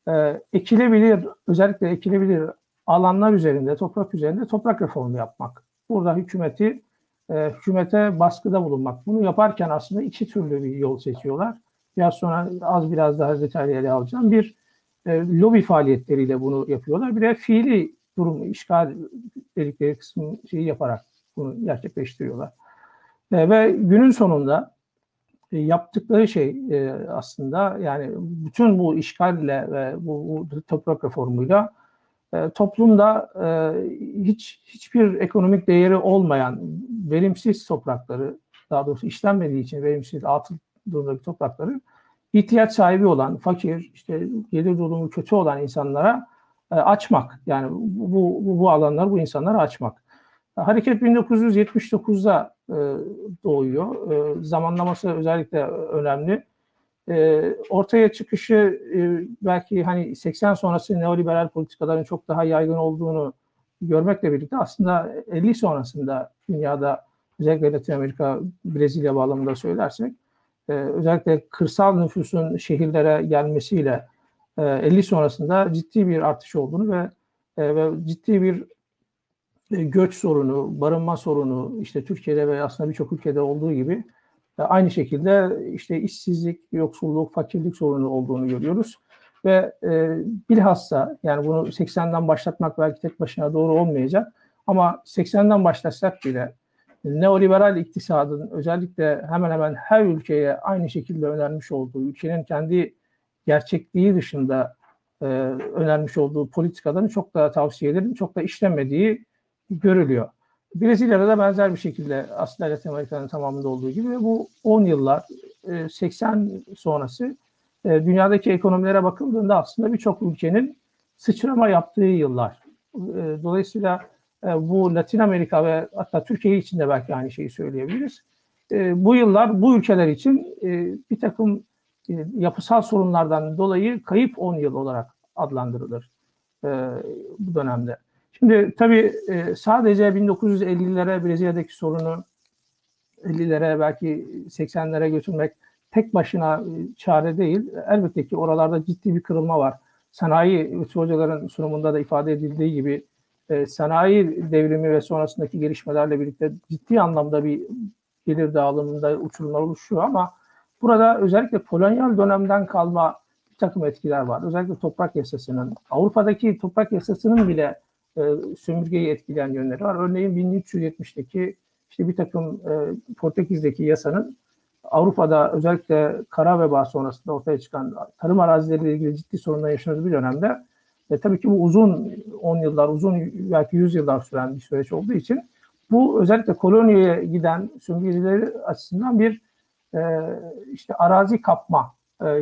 e, ekilebilir özellikle ekilebilir alanlar üzerinde toprak üzerinde toprak reformu yapmak. Burada hükümeti e, hükümete baskıda bulunmak. Bunu yaparken aslında iki türlü bir yol seçiyorlar. Biraz sonra az biraz daha detaylı ele alacağım. Bir e, lobi faaliyetleriyle bunu yapıyorlar. Bir de fiili durum işgal dedikleri kısmı şeyi yaparak bunu gerçekleştiriyorlar. E, ve günün sonunda e, yaptıkları şey e, aslında yani bütün bu işgalle ve bu, bu toprak reformuyla e, toplumda e, hiç hiçbir ekonomik değeri olmayan verimsiz toprakları daha doğrusu işlenmediği için verimsiz atıl durumdaki toprakları ihtiyaç sahibi olan fakir işte gelir durumu kötü olan insanlara e, açmak yani bu, bu bu alanlar bu insanlara açmak. Hareket 1979'da e, doğuyor. E, zamanlaması özellikle önemli. E, ortaya çıkışı e, belki hani 80 sonrası neoliberal politikaların çok daha yaygın olduğunu görmekle birlikte aslında 50 sonrasında dünyada özellikle Latin Amerika, Brezilya bağlamında söylersek e, özellikle kırsal nüfusun şehirlere gelmesiyle e, 50 sonrasında ciddi bir artış olduğunu ve e, ve ciddi bir e, göç sorunu, barınma sorunu işte Türkiye'de ve aslında birçok ülkede olduğu gibi e, aynı şekilde işte işsizlik, yoksulluk, fakirlik sorunu olduğunu görüyoruz. Ve e, bilhassa yani bunu 80'den başlatmak belki tek başına doğru olmayacak ama 80'den başlatsak bile neoliberal iktisadın özellikle hemen hemen her ülkeye aynı şekilde önermiş olduğu, ülkenin kendi gerçekliği dışında e, önermiş olduğu politikaların çok da tavsiye ederim, çok da işlemediği görülüyor. Brezilya'da da benzer bir şekilde aslında Latin Amerika'nın tamamında olduğu gibi bu 10 yıllar 80 sonrası dünyadaki ekonomilere bakıldığında aslında birçok ülkenin sıçrama yaptığı yıllar. Dolayısıyla bu Latin Amerika ve hatta Türkiye için de belki aynı şeyi söyleyebiliriz. Bu yıllar bu ülkeler için bir takım yapısal sorunlardan dolayı kayıp 10 yıl olarak adlandırılır bu dönemde. Şimdi tabii e, sadece 1950'lere Brezilya'daki sorunu 50'lere belki 80'lere götürmek tek başına e, çare değil. Elbette ki oralarda ciddi bir kırılma var. Sanayi Lütfü Hocaların sunumunda da ifade edildiği gibi e, sanayi devrimi ve sonrasındaki gelişmelerle birlikte ciddi anlamda bir gelir dağılımında uçurumlar oluşuyor ama burada özellikle kolonyal dönemden kalma bir takım etkiler var. Özellikle toprak yasasının, Avrupa'daki toprak yasasının bile e, sömürgeyi etkileyen yönleri var. Örneğin 1370'teki işte bir takım e, Portekiz'deki yasanın Avrupa'da özellikle kara veba sonrasında ortaya çıkan tarım arazileriyle ilgili ciddi sorunlar yaşadığı bir dönemde e, tabii ki bu uzun 10 yıllar, uzun belki 100 yıllar süren bir süreç olduğu için bu özellikle koloniye giden sömürgecileri açısından bir e, işte arazi kapma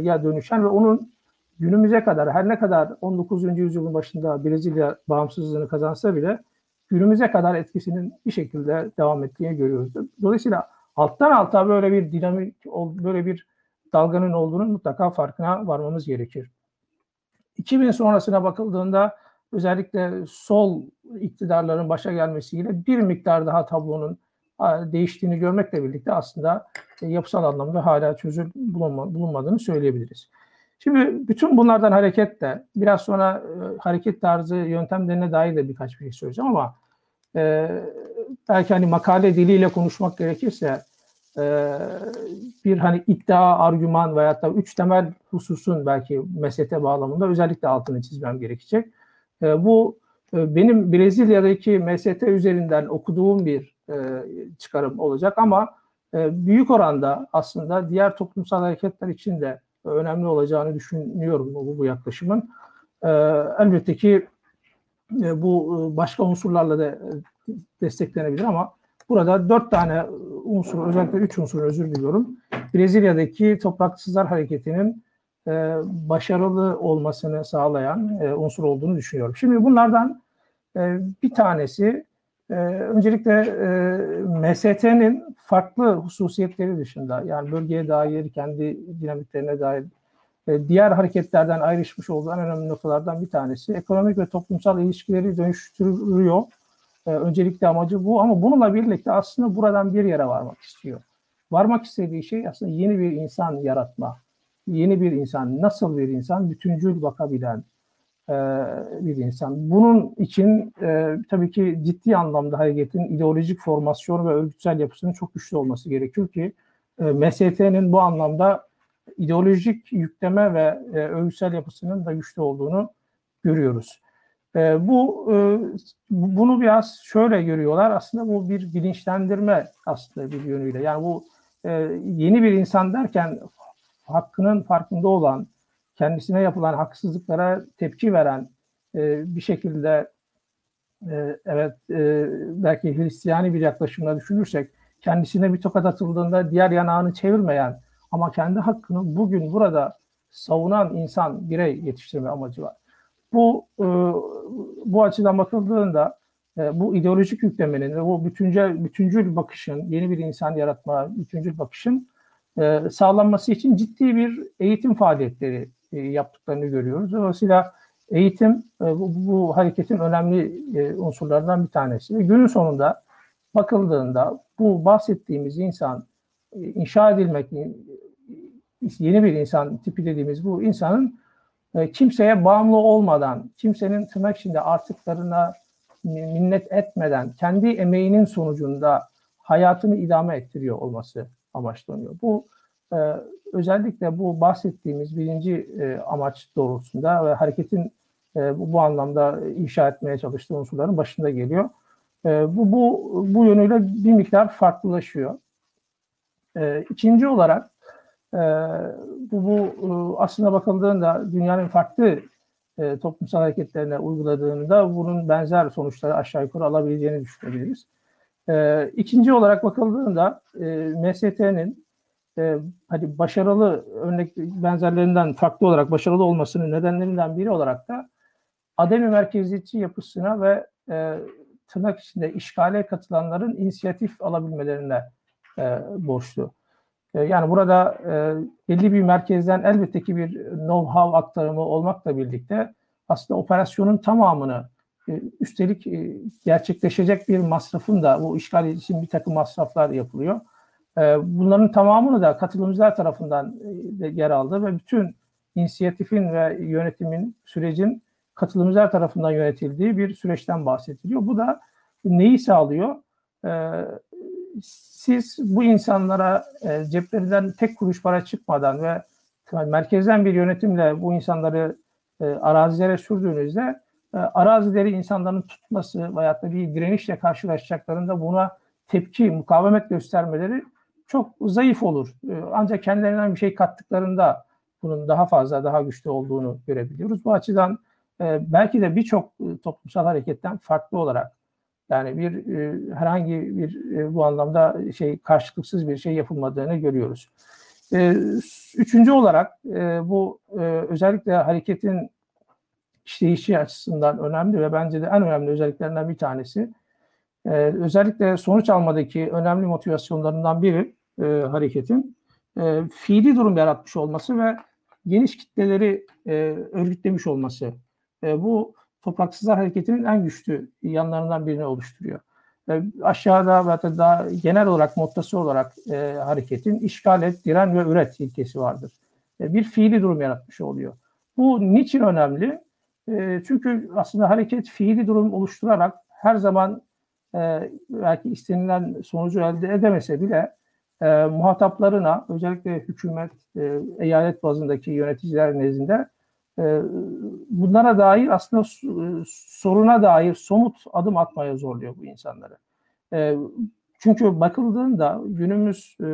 ya dönüşen ve onun günümüze kadar her ne kadar 19. yüzyılın başında Brezilya bağımsızlığını kazansa bile günümüze kadar etkisinin bir şekilde devam ettiğini görüyoruz. Dolayısıyla alttan alta böyle bir dinamik, böyle bir dalganın olduğunun mutlaka farkına varmamız gerekir. 2000 sonrasına bakıldığında özellikle sol iktidarların başa gelmesiyle bir miktar daha tablonun değiştiğini görmekle birlikte aslında yapısal anlamda hala çözüm bulunmadığını söyleyebiliriz. Şimdi bütün bunlardan hareketle biraz sonra e, hareket tarzı yöntemlerine dair de birkaç bir şey söyleyeceğim ama e, belki hani makale diliyle konuşmak gerekirse e, bir hani iddia, argüman veya da üç temel hususun belki mesete bağlamında özellikle altını çizmem gerekecek. E, bu e, benim Brezilya'daki MST üzerinden okuduğum bir e, çıkarım olacak ama e, büyük oranda aslında diğer toplumsal hareketler için de önemli olacağını düşünüyorum bu, bu yaklaşımın. E, elbette ki e, bu e, başka unsurlarla da e, desteklenebilir ama burada dört tane unsur, özellikle üç unsur özür diliyorum. Brezilya'daki topraksızlar hareketinin başarılı olmasını sağlayan unsur olduğunu düşünüyorum. Şimdi bunlardan bir tanesi e, öncelikle e, MST'nin farklı hususiyetleri dışında yani bölgeye dair, kendi dinamiklerine dair e, diğer hareketlerden ayrışmış olduğu en önemli noktalardan bir tanesi ekonomik ve toplumsal ilişkileri dönüştürüyor. E, öncelikle amacı bu ama bununla birlikte aslında buradan bir yere varmak istiyor. Varmak istediği şey aslında yeni bir insan yaratma. Yeni bir insan, nasıl bir insan? Bütüncül bakabilen e, bir insan. Bunun için e, tabii ki ciddi anlamda hareketin ideolojik formasyon ve örgütsel yapısının çok güçlü olması gerekiyor ki e, MST'nin bu anlamda ideolojik yükleme ve e, örgütsel yapısının da güçlü olduğunu görüyoruz. E, bu e, bunu biraz şöyle görüyorlar. Aslında bu bir bilinçlendirme aslında bir yönüyle. Yani bu e, yeni bir insan derken hakkının farkında olan, kendisine yapılan haksızlıklara tepki veren e, bir şekilde e, evet e, belki Hristiyani bir yaklaşımla düşünürsek kendisine bir tokat atıldığında diğer yanağını çevirmeyen ama kendi hakkını bugün burada savunan insan, birey yetiştirme amacı var. Bu e, bu açıdan bakıldığında e, bu ideolojik yüklemenin ve bu bütüncül, bütüncül bakışın, yeni bir insan yaratma, bütüncül bakışın e, sağlanması için ciddi bir eğitim faaliyetleri yaptıklarını görüyoruz. Dolayısıyla eğitim e, bu, bu hareketin önemli e, unsurlarından bir tanesi. Ve günün sonunda bakıldığında bu bahsettiğimiz insan e, inşa edilmek, yeni bir insan tipi dediğimiz bu insanın e, kimseye bağımlı olmadan, kimsenin tırnak içinde artıklarına minnet etmeden, kendi emeğinin sonucunda hayatını idame ettiriyor olması amaçlanıyor. Bu e, özellikle bu bahsettiğimiz birinci e, amaç doğrultusunda ve hareketin bu, bu anlamda inşa etmeye çalıştığı unsurların başında geliyor. bu, bu, bu yönüyle bir miktar farklılaşıyor. İkinci olarak e, bu, bu e, aslında bakıldığında dünyanın farklı e, toplumsal hareketlerine uyguladığında bunun benzer sonuçları aşağı yukarı alabileceğini düşünebiliriz. E, ikinci olarak bakıldığında e, MST'nin e, hadi başarılı örnek benzerlerinden farklı olarak başarılı olmasının nedenlerinden biri olarak da ademi merkeziyetçi yapısına ve e, tırnak içinde işgale katılanların inisiyatif alabilmelerine e, borçlu. E, yani burada e, belli bir merkezden elbette ki bir know-how aktarımı olmakla birlikte aslında operasyonun tamamını e, üstelik gerçekleşecek bir masrafın da bu işgal için bir takım masraflar yapılıyor. Bunların tamamını da katılımcılar tarafından yer aldı ve bütün inisiyatifin ve yönetimin, sürecin katılımcılar tarafından yönetildiği bir süreçten bahsediliyor. Bu da neyi sağlıyor? siz bu insanlara e, ceplerinden tek kuruş para çıkmadan ve merkezden bir yönetimle bu insanları e, arazilere sürdüğünüzde e, arazileri insanların tutması veya da bir direnişle karşılaşacaklarında buna tepki, mukavemet göstermeleri çok zayıf olur. E, ancak kendilerinden bir şey kattıklarında bunun daha fazla, daha güçlü olduğunu görebiliyoruz. Bu açıdan e, belki de birçok e, toplumsal hareketten farklı olarak yani bir e, herhangi bir bu anlamda şey karşılıksız bir şey yapılmadığını görüyoruz. Üçüncü olarak bu özellikle hareketin işleyişi açısından önemli ve bence de en önemli özelliklerinden bir tanesi. E, özellikle sonuç almadaki önemli motivasyonlarından biri e, hareketin e, fiili durum yaratmış olması ve geniş kitleleri e, örgütlemiş olması. E, bu Topraksızlar Hareketi'nin en güçlü yanlarından birini oluşturuyor. E, aşağıda ve daha genel olarak mottası olarak e, hareketin işgal et, diren ve üret ilkesi vardır. E, bir fiili durum yaratmış oluyor. Bu niçin önemli? E, çünkü aslında hareket fiili durum oluşturarak her zaman e, belki istenilen sonucu elde edemese bile e, muhataplarına özellikle hükümet, e, eyalet bazındaki yöneticiler nezdinde e, bunlara dair aslında soruna dair somut adım atmaya zorluyor bu insanları. E, çünkü bakıldığında günümüz e,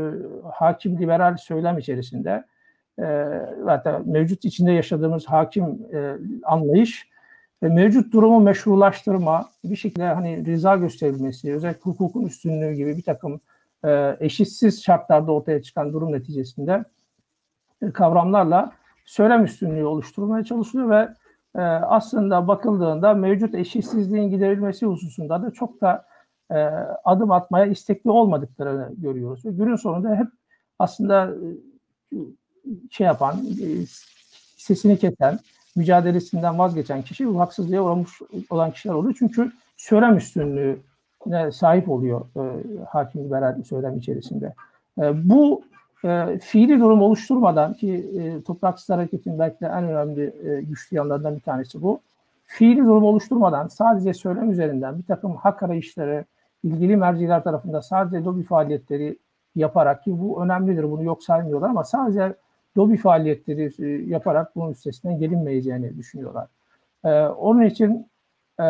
hakim liberal söylem içerisinde e, hatta mevcut içinde yaşadığımız hakim e, anlayış e, mevcut durumu meşrulaştırma, bir şekilde hani rıza gösterilmesi, özellikle hukukun üstünlüğü gibi bir takım e, eşitsiz şartlarda ortaya çıkan durum neticesinde e, kavramlarla söylem üstünlüğü oluşturulmaya çalışılıyor ve e, aslında bakıldığında mevcut eşitsizliğin giderilmesi hususunda da çok da e, adım atmaya istekli olmadıklarını görüyoruz. Ve günün sonunda hep aslında e, şey yapan, e, sesini kesen, mücadelesinden vazgeçen kişi bu haksızlığa uğramış olan kişiler oluyor. Çünkü söylem üstünlüğüne sahip oluyor e, hakim liberal söylem içerisinde. E, bu e, fiili durum oluşturmadan ki e, topraksız hareketin belki de en önemli e, güçlü yanlarından bir tanesi bu. Fiili durum oluşturmadan sadece söylem üzerinden bir takım hak arayışları ilgili merciler tarafında sadece lobi faaliyetleri yaparak ki bu önemlidir bunu yok saymıyorlar ama sadece lobi faaliyetleri e, yaparak bunun üstesinden gelinmeyeceğini düşünüyorlar. Ee, onun için e,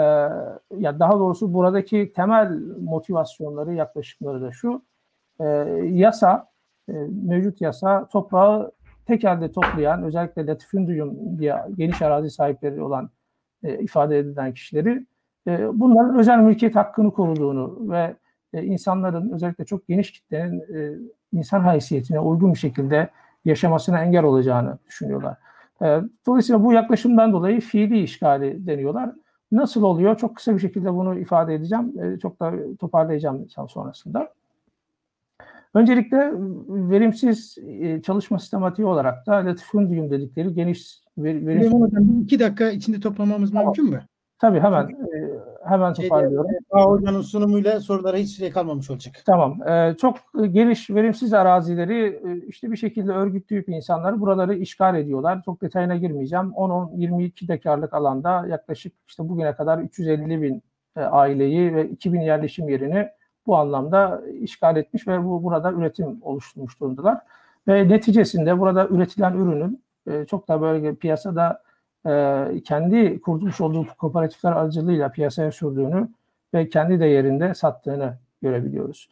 ya daha doğrusu buradaki temel motivasyonları, yaklaşımları da şu. E, yasa, e, mevcut yasa toprağı tek elde toplayan, özellikle latifundium diye geniş arazi sahipleri olan e, ifade edilen kişileri e, bunların özel mülkiyet hakkını koruduğunu ve e, insanların özellikle çok geniş kitlenin e, insan haysiyetine uygun bir şekilde yaşamasına engel olacağını düşünüyorlar. Ee, dolayısıyla bu yaklaşımdan dolayı fiili işgali deniyorlar. Nasıl oluyor? Çok kısa bir şekilde bunu ifade edeceğim. Ee, çok da toparlayacağım sonrasında. Öncelikle verimsiz e, çalışma sistematiği olarak da latifundium dedikleri geniş verim... Hocam iki dakika içinde toplamamız tamam. mümkün mü? Tabii hemen e, hemen toparlıyorum. Hoca'nın sunumuyla sorulara hiç süre kalmamış olacak. Tamam. E, çok geniş, verimsiz arazileri e, işte bir şekilde örgütleyip insanlar buraları işgal ediyorlar. Çok detayına girmeyeceğim. 10-22 dekarlık alanda yaklaşık işte bugüne kadar 350 bin e, aileyi ve 2000 yerleşim yerini bu anlamda işgal etmiş ve bu burada üretim oluşturmuş durumdalar. Ve neticesinde burada üretilen ürünün e, çok da böyle piyasada e, kendi kurmuş olduğu kooperatifler aracılığıyla piyasaya sürdüğünü ve kendi değerinde sattığını görebiliyoruz.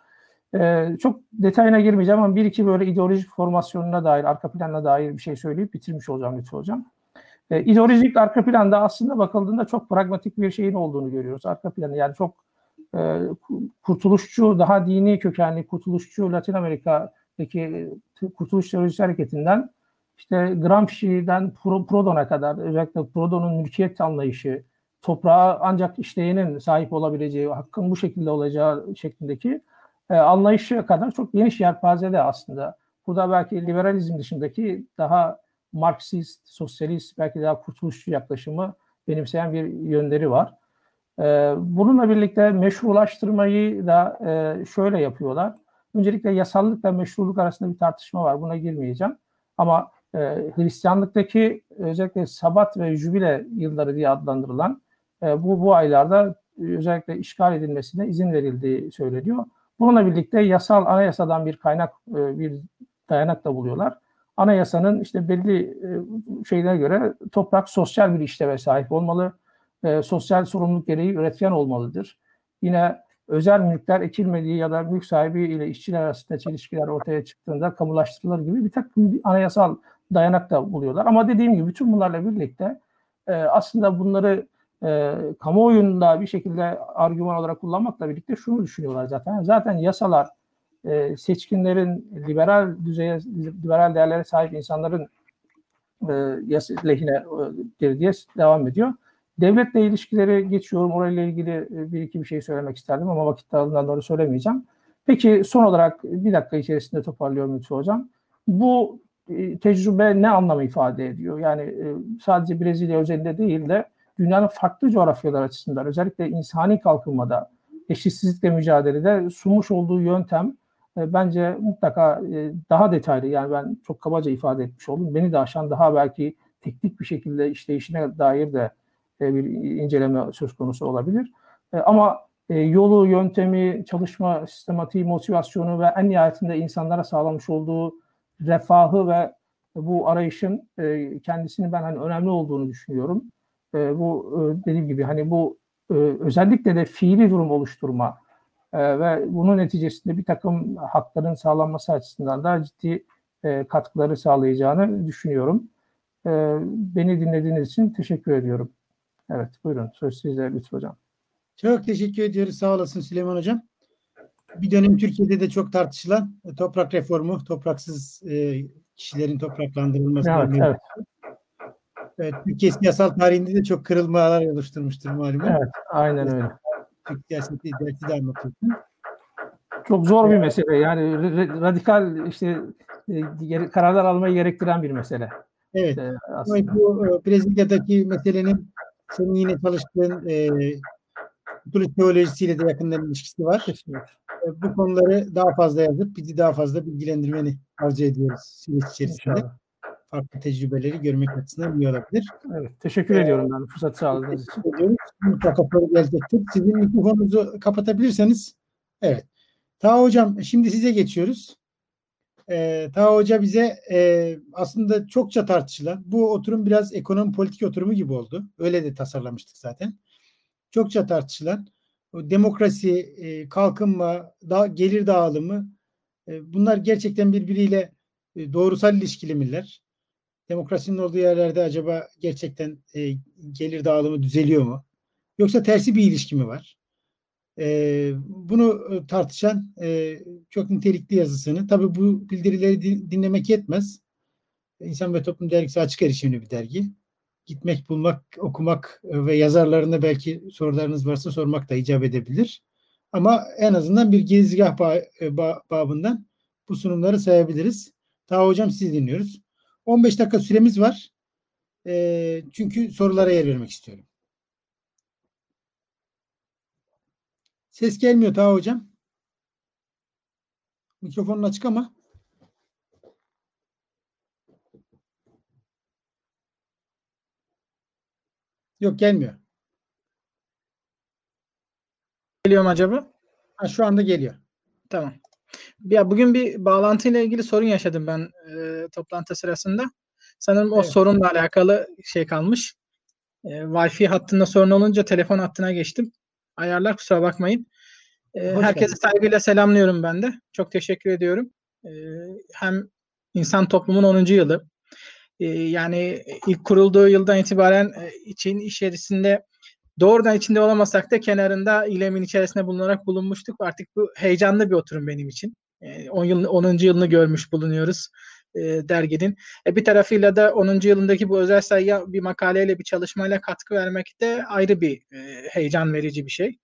E, çok detayına girmeyeceğim ama bir iki böyle ideolojik formasyonuna dair, arka planına dair bir şey söyleyip bitirmiş olacağım lütfen hocam. E, ideolojik arka planda aslında bakıldığında çok pragmatik bir şeyin olduğunu görüyoruz. Arka planı yani çok e, kurtuluşçu, daha dini kökenli kurtuluşçu Latin Amerika'daki kurtuluş teorisi hareketinden işte Gramsci'den Proudhon'a kadar özellikle Proudhon'un mülkiyet anlayışı, toprağa ancak işleyenin sahip olabileceği, hakkın bu şekilde olacağı şeklindeki e, anlayışa kadar çok geniş yelpazede aslında. Burada belki liberalizm dışındaki daha Marksist, sosyalist, belki daha kurtuluşçu yaklaşımı benimseyen bir yönleri var. E, bununla birlikte meşrulaştırmayı da e, şöyle yapıyorlar. Öncelikle yasallıkla meşruluk arasında bir tartışma var. Buna girmeyeceğim. Ama e, Hristiyanlıktaki özellikle Sabat ve Jübile yılları diye adlandırılan e, bu bu aylarda özellikle işgal edilmesine izin verildiği söyleniyor. Bununla birlikte yasal anayasadan bir kaynak e, bir dayanak da buluyorlar. Anayasanın işte belli e, şeylere göre toprak sosyal bir işleve sahip olmalı. E, sosyal sorumluluk gereği üretken olmalıdır. Yine özel mülkler ekilmediği ya da mülk sahibi ile işçiler arasında çelişkiler ortaya çıktığında kamulaştırılır gibi bir takım anayasal dayanak da buluyorlar. Ama dediğim gibi bütün bunlarla birlikte e, aslında bunları e, kamuoyunda bir şekilde argüman olarak kullanmakla birlikte şunu düşünüyorlar zaten. Zaten yasalar e, seçkinlerin liberal düzeye, liberal değerlere sahip insanların e, lehine e, diye devam ediyor. Devletle ilişkileri geçiyorum. Orayla ilgili e, bir iki bir şey söylemek isterdim ama vakit darlığından doğru söylemeyeceğim. Peki son olarak bir dakika içerisinde toparlıyorum Lütfü Hocam. Bu tecrübe ne anlamı ifade ediyor? Yani e, sadece Brezilya özelinde değil de dünyanın farklı coğrafyalar açısından özellikle insani kalkınmada, eşitsizlikle mücadelede sunmuş olduğu yöntem e, bence mutlaka daha detaylı yani ben çok kabaca ifade etmiş oldum. Beni de aşan daha belki teknik bir şekilde işleyişine dair de bir inceleme söz konusu olabilir. Ama e, yolu, yöntemi, çalışma sistematiği, motivasyonu ve en nihayetinde insanlara sağlamış olduğu refahı ve bu arayışın e, kendisini ben hani önemli olduğunu düşünüyorum. E, bu e, dediğim gibi hani bu e, özellikle de fiili durum oluşturma e, ve bunun neticesinde bir takım hakların sağlanması açısından da ciddi e, katkıları sağlayacağını düşünüyorum. E, beni dinlediğiniz için teşekkür ediyorum. Evet buyurun söz sizde Lütfü Hocam. Çok teşekkür ediyoruz. Sağ olasın Süleyman Hocam. Bir dönem Türkiye'de de çok tartışılan e, toprak reformu, topraksız e, kişilerin topraklandırılması. Evet, evet. evet, Türkiye siyasal tarihinde de çok kırılmalar oluşturmuştur malum. evet, aynen öyle. Türk siyaseti dersi de anlatıyorsun. Çok zor bir mesele. Yani radikal işte e, kararlar almayı gerektiren bir mesele. Evet. e, aslında. bu Brezilya'daki meselenin senin yine çalıştığın e, Kurtuluş teolojisiyle de yakından ilişkisi var. Kesinlikle. Bu konuları daha fazla yazıp bizi daha fazla bilgilendirmeni arzu ediyoruz süreç içerisinde. İnşallah. Farklı tecrübeleri görmek açısından iyi olabilir. Evet, teşekkür Ee, ediyorum ben fırsat sağladığınız için. Ediyoruz. Mutlaka soru gelecektir. Sizin mikrofonunuzu kapatabilirseniz. Evet. Taha Hocam şimdi size geçiyoruz. Ee, Taha Hoca bize e, aslında çokça tartışılan bu oturum biraz ekonomi politik oturumu gibi oldu. Öyle de tasarlamıştık zaten. Çokça tartışılan demokrasi, e, kalkınma, gelir dağılımı e, bunlar gerçekten birbiriyle e, doğrusal ilişkili miler? Demokrasinin olduğu yerlerde acaba gerçekten gelir dağılımı düzeliyor mu? Yoksa tersi bir ilişki mi var? Bunu tartışan çok nitelikli yazısını, tabii bu bildirileri din- dinlemek yetmez. İnsan ve Toplum Dergisi açık erişimli bir dergi. Gitmek, bulmak, okumak e, ve yazarlarına belki sorularınız varsa sormak da icap edebilir. Ama en azından bir gezgah e, ba- babından bu sunumları sayabiliriz. Taha Hocam sizi dinliyoruz. 15 dakika süremiz var. E, çünkü sorulara yer vermek istiyorum. Ses gelmiyor Taha Hocam. Mikrofonun açık ama. Yok gelmiyor. Geliyor mu acaba? Ha, şu anda geliyor. Tamam. Ya bugün bir bağlantıyla ilgili sorun yaşadım ben e, toplantı sırasında. Sanırım o Evet. sorunla alakalı şey kalmış. E, Wi-Fi hattında sorun olunca telefon hattına geçtim. Ayarlar kusura bakmayın. E, Hoş herkese geldin. saygıyla selamlıyorum ben de. Çok teşekkür ediyorum. E, hem insan toplumun 10. yılı. E, yani ilk kurulduğu yıldan itibaren e, için içerisinde doğrudan içinde olamasak da kenarında ilemin içerisinde bulunarak bulunmuştuk. Artık bu heyecanlı bir oturum benim için. 10 yıl 10. yılını görmüş bulunuyoruz e, derginin. E, bir tarafıyla da 10. yılındaki bu özel sayıya bir makaleyle bir çalışmayla katkı vermek de ayrı bir e, heyecan verici bir şey.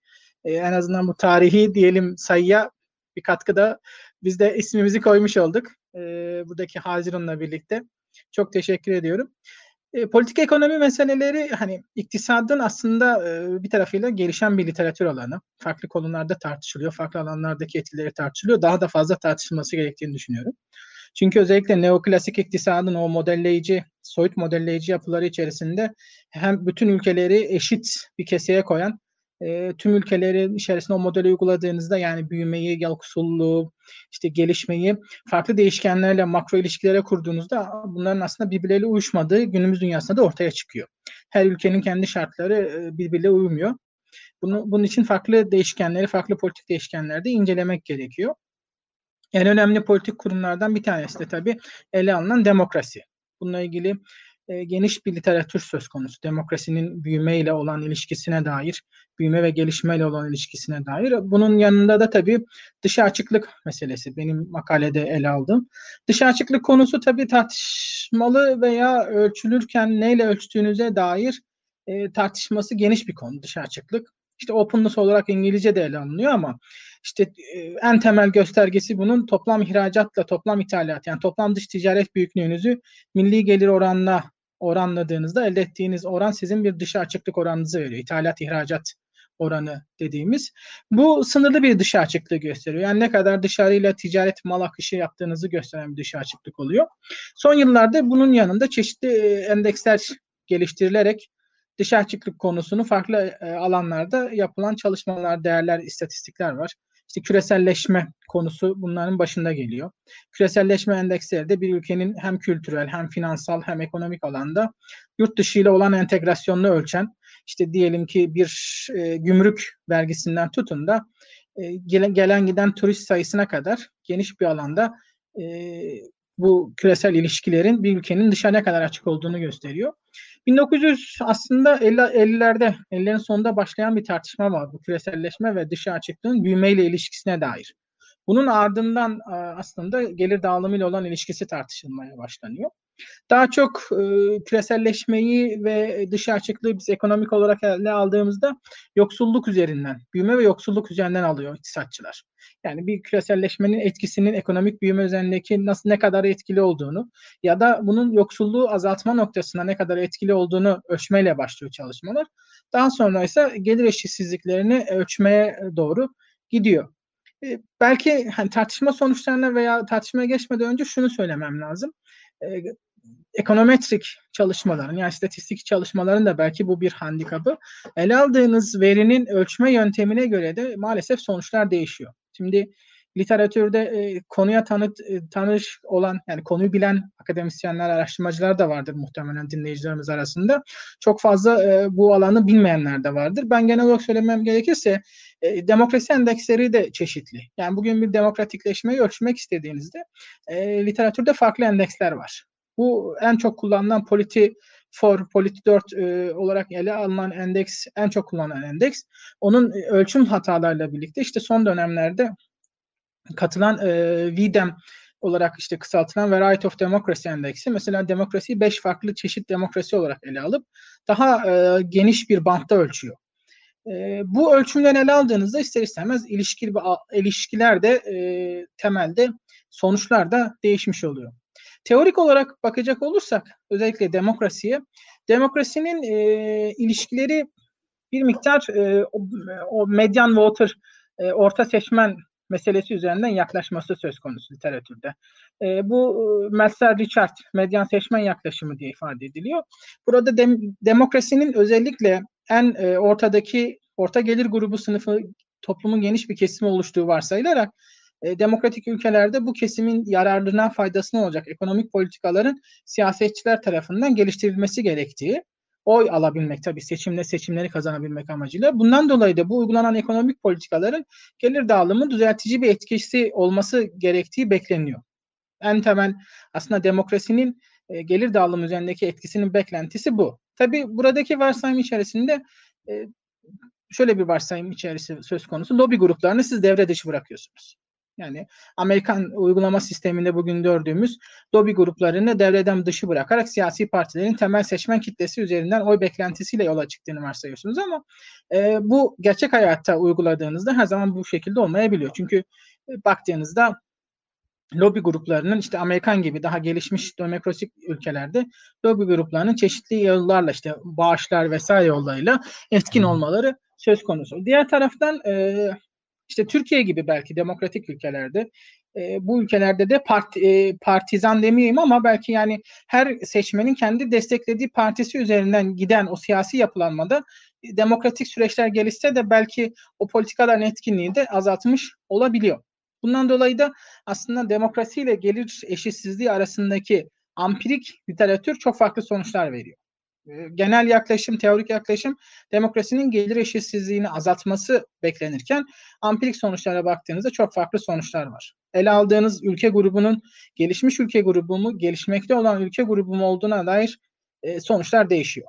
E, en azından bu tarihi diyelim sayıya bir katkı da biz de ismimizi koymuş olduk. E, buradaki Haziran'la birlikte. Çok teşekkür ediyorum. E, politik ekonomi meseleleri hani iktisadın aslında e, bir tarafıyla gelişen bir literatür alanı. Farklı konularda tartışılıyor, farklı alanlardaki etkileri tartışılıyor. Daha da fazla tartışılması gerektiğini düşünüyorum. Çünkü özellikle neoklasik iktisadın o modelleyici, soyut modelleyici yapıları içerisinde hem bütün ülkeleri eşit bir keseye koyan, e, tüm ülkelerin içerisinde o modeli uyguladığınızda yani büyümeyi, yoksulluğu, işte gelişmeyi farklı değişkenlerle makro ilişkilere kurduğunuzda bunların aslında birbirleriyle uyuşmadığı günümüz dünyasında da ortaya çıkıyor. Her ülkenin kendi şartları birbirle uymuyor. Bunu, bunun için farklı değişkenleri, farklı politik değişkenleri de incelemek gerekiyor. En önemli politik kurumlardan bir tanesi de tabii ele alınan demokrasi. Bununla ilgili e, geniş bir literatür söz konusu. Demokrasinin büyümeyle olan ilişkisine dair, büyüme ve gelişmeyle olan ilişkisine dair. Bunun yanında da tabii dışa açıklık meselesi benim makalede ele aldığım. Dışa açıklık konusu tabii tartışmalı veya ölçülürken neyle ölçtüğünüze dair e, tartışması geniş bir konu dışa açıklık. İşte openness olarak İngilizce de ele alınıyor ama işte e, en temel göstergesi bunun toplam ihracatla toplam ithalat yani toplam dış ticaret büyüklüğünüzü milli gelir oranla oranladığınızda elde ettiğiniz oran sizin bir dışa açıklık oranınızı veriyor. İthalat ihracat oranı dediğimiz. Bu sınırlı bir dışa açıklığı gösteriyor. Yani ne kadar dışarıyla ticaret mal akışı yaptığınızı gösteren bir dışa açıklık oluyor. Son yıllarda bunun yanında çeşitli e, endeksler geliştirilerek dış açıklık konusunu farklı e, alanlarda yapılan çalışmalar, değerler, istatistikler var. İşte küreselleşme konusu bunların başında geliyor. Küreselleşme endeksleri de bir ülkenin hem kültürel hem finansal hem ekonomik alanda yurt dışı ile olan entegrasyonunu ölçen işte diyelim ki bir e, gümrük vergisinden tutun da e, gelen, gelen giden turist sayısına kadar geniş bir alanda e, bu küresel ilişkilerin bir ülkenin dışa ne kadar açık olduğunu gösteriyor. 1900 aslında 50, 50'lerde, 50'lerin sonunda başlayan bir tartışma var bu küreselleşme ve dışa açıklığın büyümeyle ilişkisine dair. Bunun ardından aslında gelir dağılımıyla olan ilişkisi tartışılmaya başlanıyor. Daha çok e, küreselleşmeyi ve dış açıklığı biz ekonomik olarak ele aldığımızda yoksulluk üzerinden, büyüme ve yoksulluk üzerinden alıyor iktisatçılar. Yani bir küreselleşmenin etkisinin ekonomik büyüme üzerindeki nasıl ne kadar etkili olduğunu ya da bunun yoksulluğu azaltma noktasına ne kadar etkili olduğunu ölçmeyle başlıyor çalışmalar. Daha sonra ise gelir eşitsizliklerini ölçmeye doğru gidiyor. E, belki hani tartışma sonuçlarına veya tartışmaya geçmeden önce şunu söylemem lazım. E, ekonometrik çalışmaların yani statistik çalışmaların da belki bu bir handikapı. Ele aldığınız verinin ölçme yöntemine göre de maalesef sonuçlar değişiyor. Şimdi literatürde e, konuya tanıt, e, tanış olan yani konuyu bilen akademisyenler, araştırmacılar da vardır muhtemelen dinleyicilerimiz arasında. Çok fazla e, bu alanı bilmeyenler de vardır. Ben genel olarak söylemem gerekirse e, demokrasi endeksleri de çeşitli. Yani bugün bir demokratikleşmeyi ölçmek istediğinizde e, literatürde farklı endeksler var. Bu en çok kullanılan politi for Politi 4 e, olarak ele alınan endeks en çok kullanılan endeks. Onun e, ölçüm hatalarıyla birlikte işte son dönemlerde katılan e, VDEM olarak işte kısaltılan Variety of Democracy Endeksi mesela demokrasiyi beş farklı çeşit demokrasi olarak ele alıp daha e, geniş bir bantta ölçüyor. E, bu ölçümden ele aldığınızda ister istemez ilişki, ilişkiler de e, temelde sonuçlar da değişmiş oluyor. Teorik olarak bakacak olursak özellikle demokrasiye, demokrasinin e, ilişkileri bir miktar e, o, o median voter, e, orta seçmen meselesi üzerinden yaklaşması söz konusu literatürde. E, bu e, Meltzer Richard medyan seçmen yaklaşımı diye ifade ediliyor. Burada dem, demokrasinin özellikle en e, ortadaki orta gelir grubu sınıfı toplumun geniş bir kesimi oluştuğu varsayılarak e, demokratik ülkelerde bu kesimin yararlılığına faydasına olacak ekonomik politikaların siyasetçiler tarafından geliştirilmesi gerektiği oy alabilmek tabii seçimle seçimleri kazanabilmek amacıyla. Bundan dolayı da bu uygulanan ekonomik politikaların gelir dağılımı düzeltici bir etkisi olması gerektiği bekleniyor. En temel aslında demokrasinin e, gelir dağılımı üzerindeki etkisinin beklentisi bu. Tabii buradaki varsayım içerisinde e, şöyle bir varsayım içerisi söz konusu. Lobi gruplarını siz devre dışı bırakıyorsunuz. Yani Amerikan uygulama sisteminde bugün gördüğümüz lobby gruplarını devreden dışı bırakarak siyasi partilerin temel seçmen kitlesi üzerinden oy beklentisiyle yola çıktığını varsayıyorsunuz ama e, bu gerçek hayatta uyguladığınızda her zaman bu şekilde olmayabiliyor. Çünkü e, baktığınızda lobi gruplarının işte Amerikan gibi daha gelişmiş demokratik ülkelerde lobi gruplarının çeşitli yollarla işte bağışlar vesaire yollarıyla etkin olmaları söz konusu. Diğer taraftan e, işte Türkiye gibi belki demokratik ülkelerde e, bu ülkelerde de part, e, partizan demeyeyim ama belki yani her seçmenin kendi desteklediği partisi üzerinden giden o siyasi yapılanmada e, demokratik süreçler gelişse de belki o politikaların etkinliği de azaltmış olabiliyor. Bundan dolayı da aslında demokrasiyle gelir eşitsizliği arasındaki ampirik literatür çok farklı sonuçlar veriyor. Ee, genel yaklaşım, teorik yaklaşım demokrasinin gelir eşitsizliğini azaltması beklenirken ampirik sonuçlara baktığınızda çok farklı sonuçlar var. Ele aldığınız ülke grubunun gelişmiş ülke grubu mu, gelişmekte olan ülke grubu mu olduğuna dair e, sonuçlar değişiyor.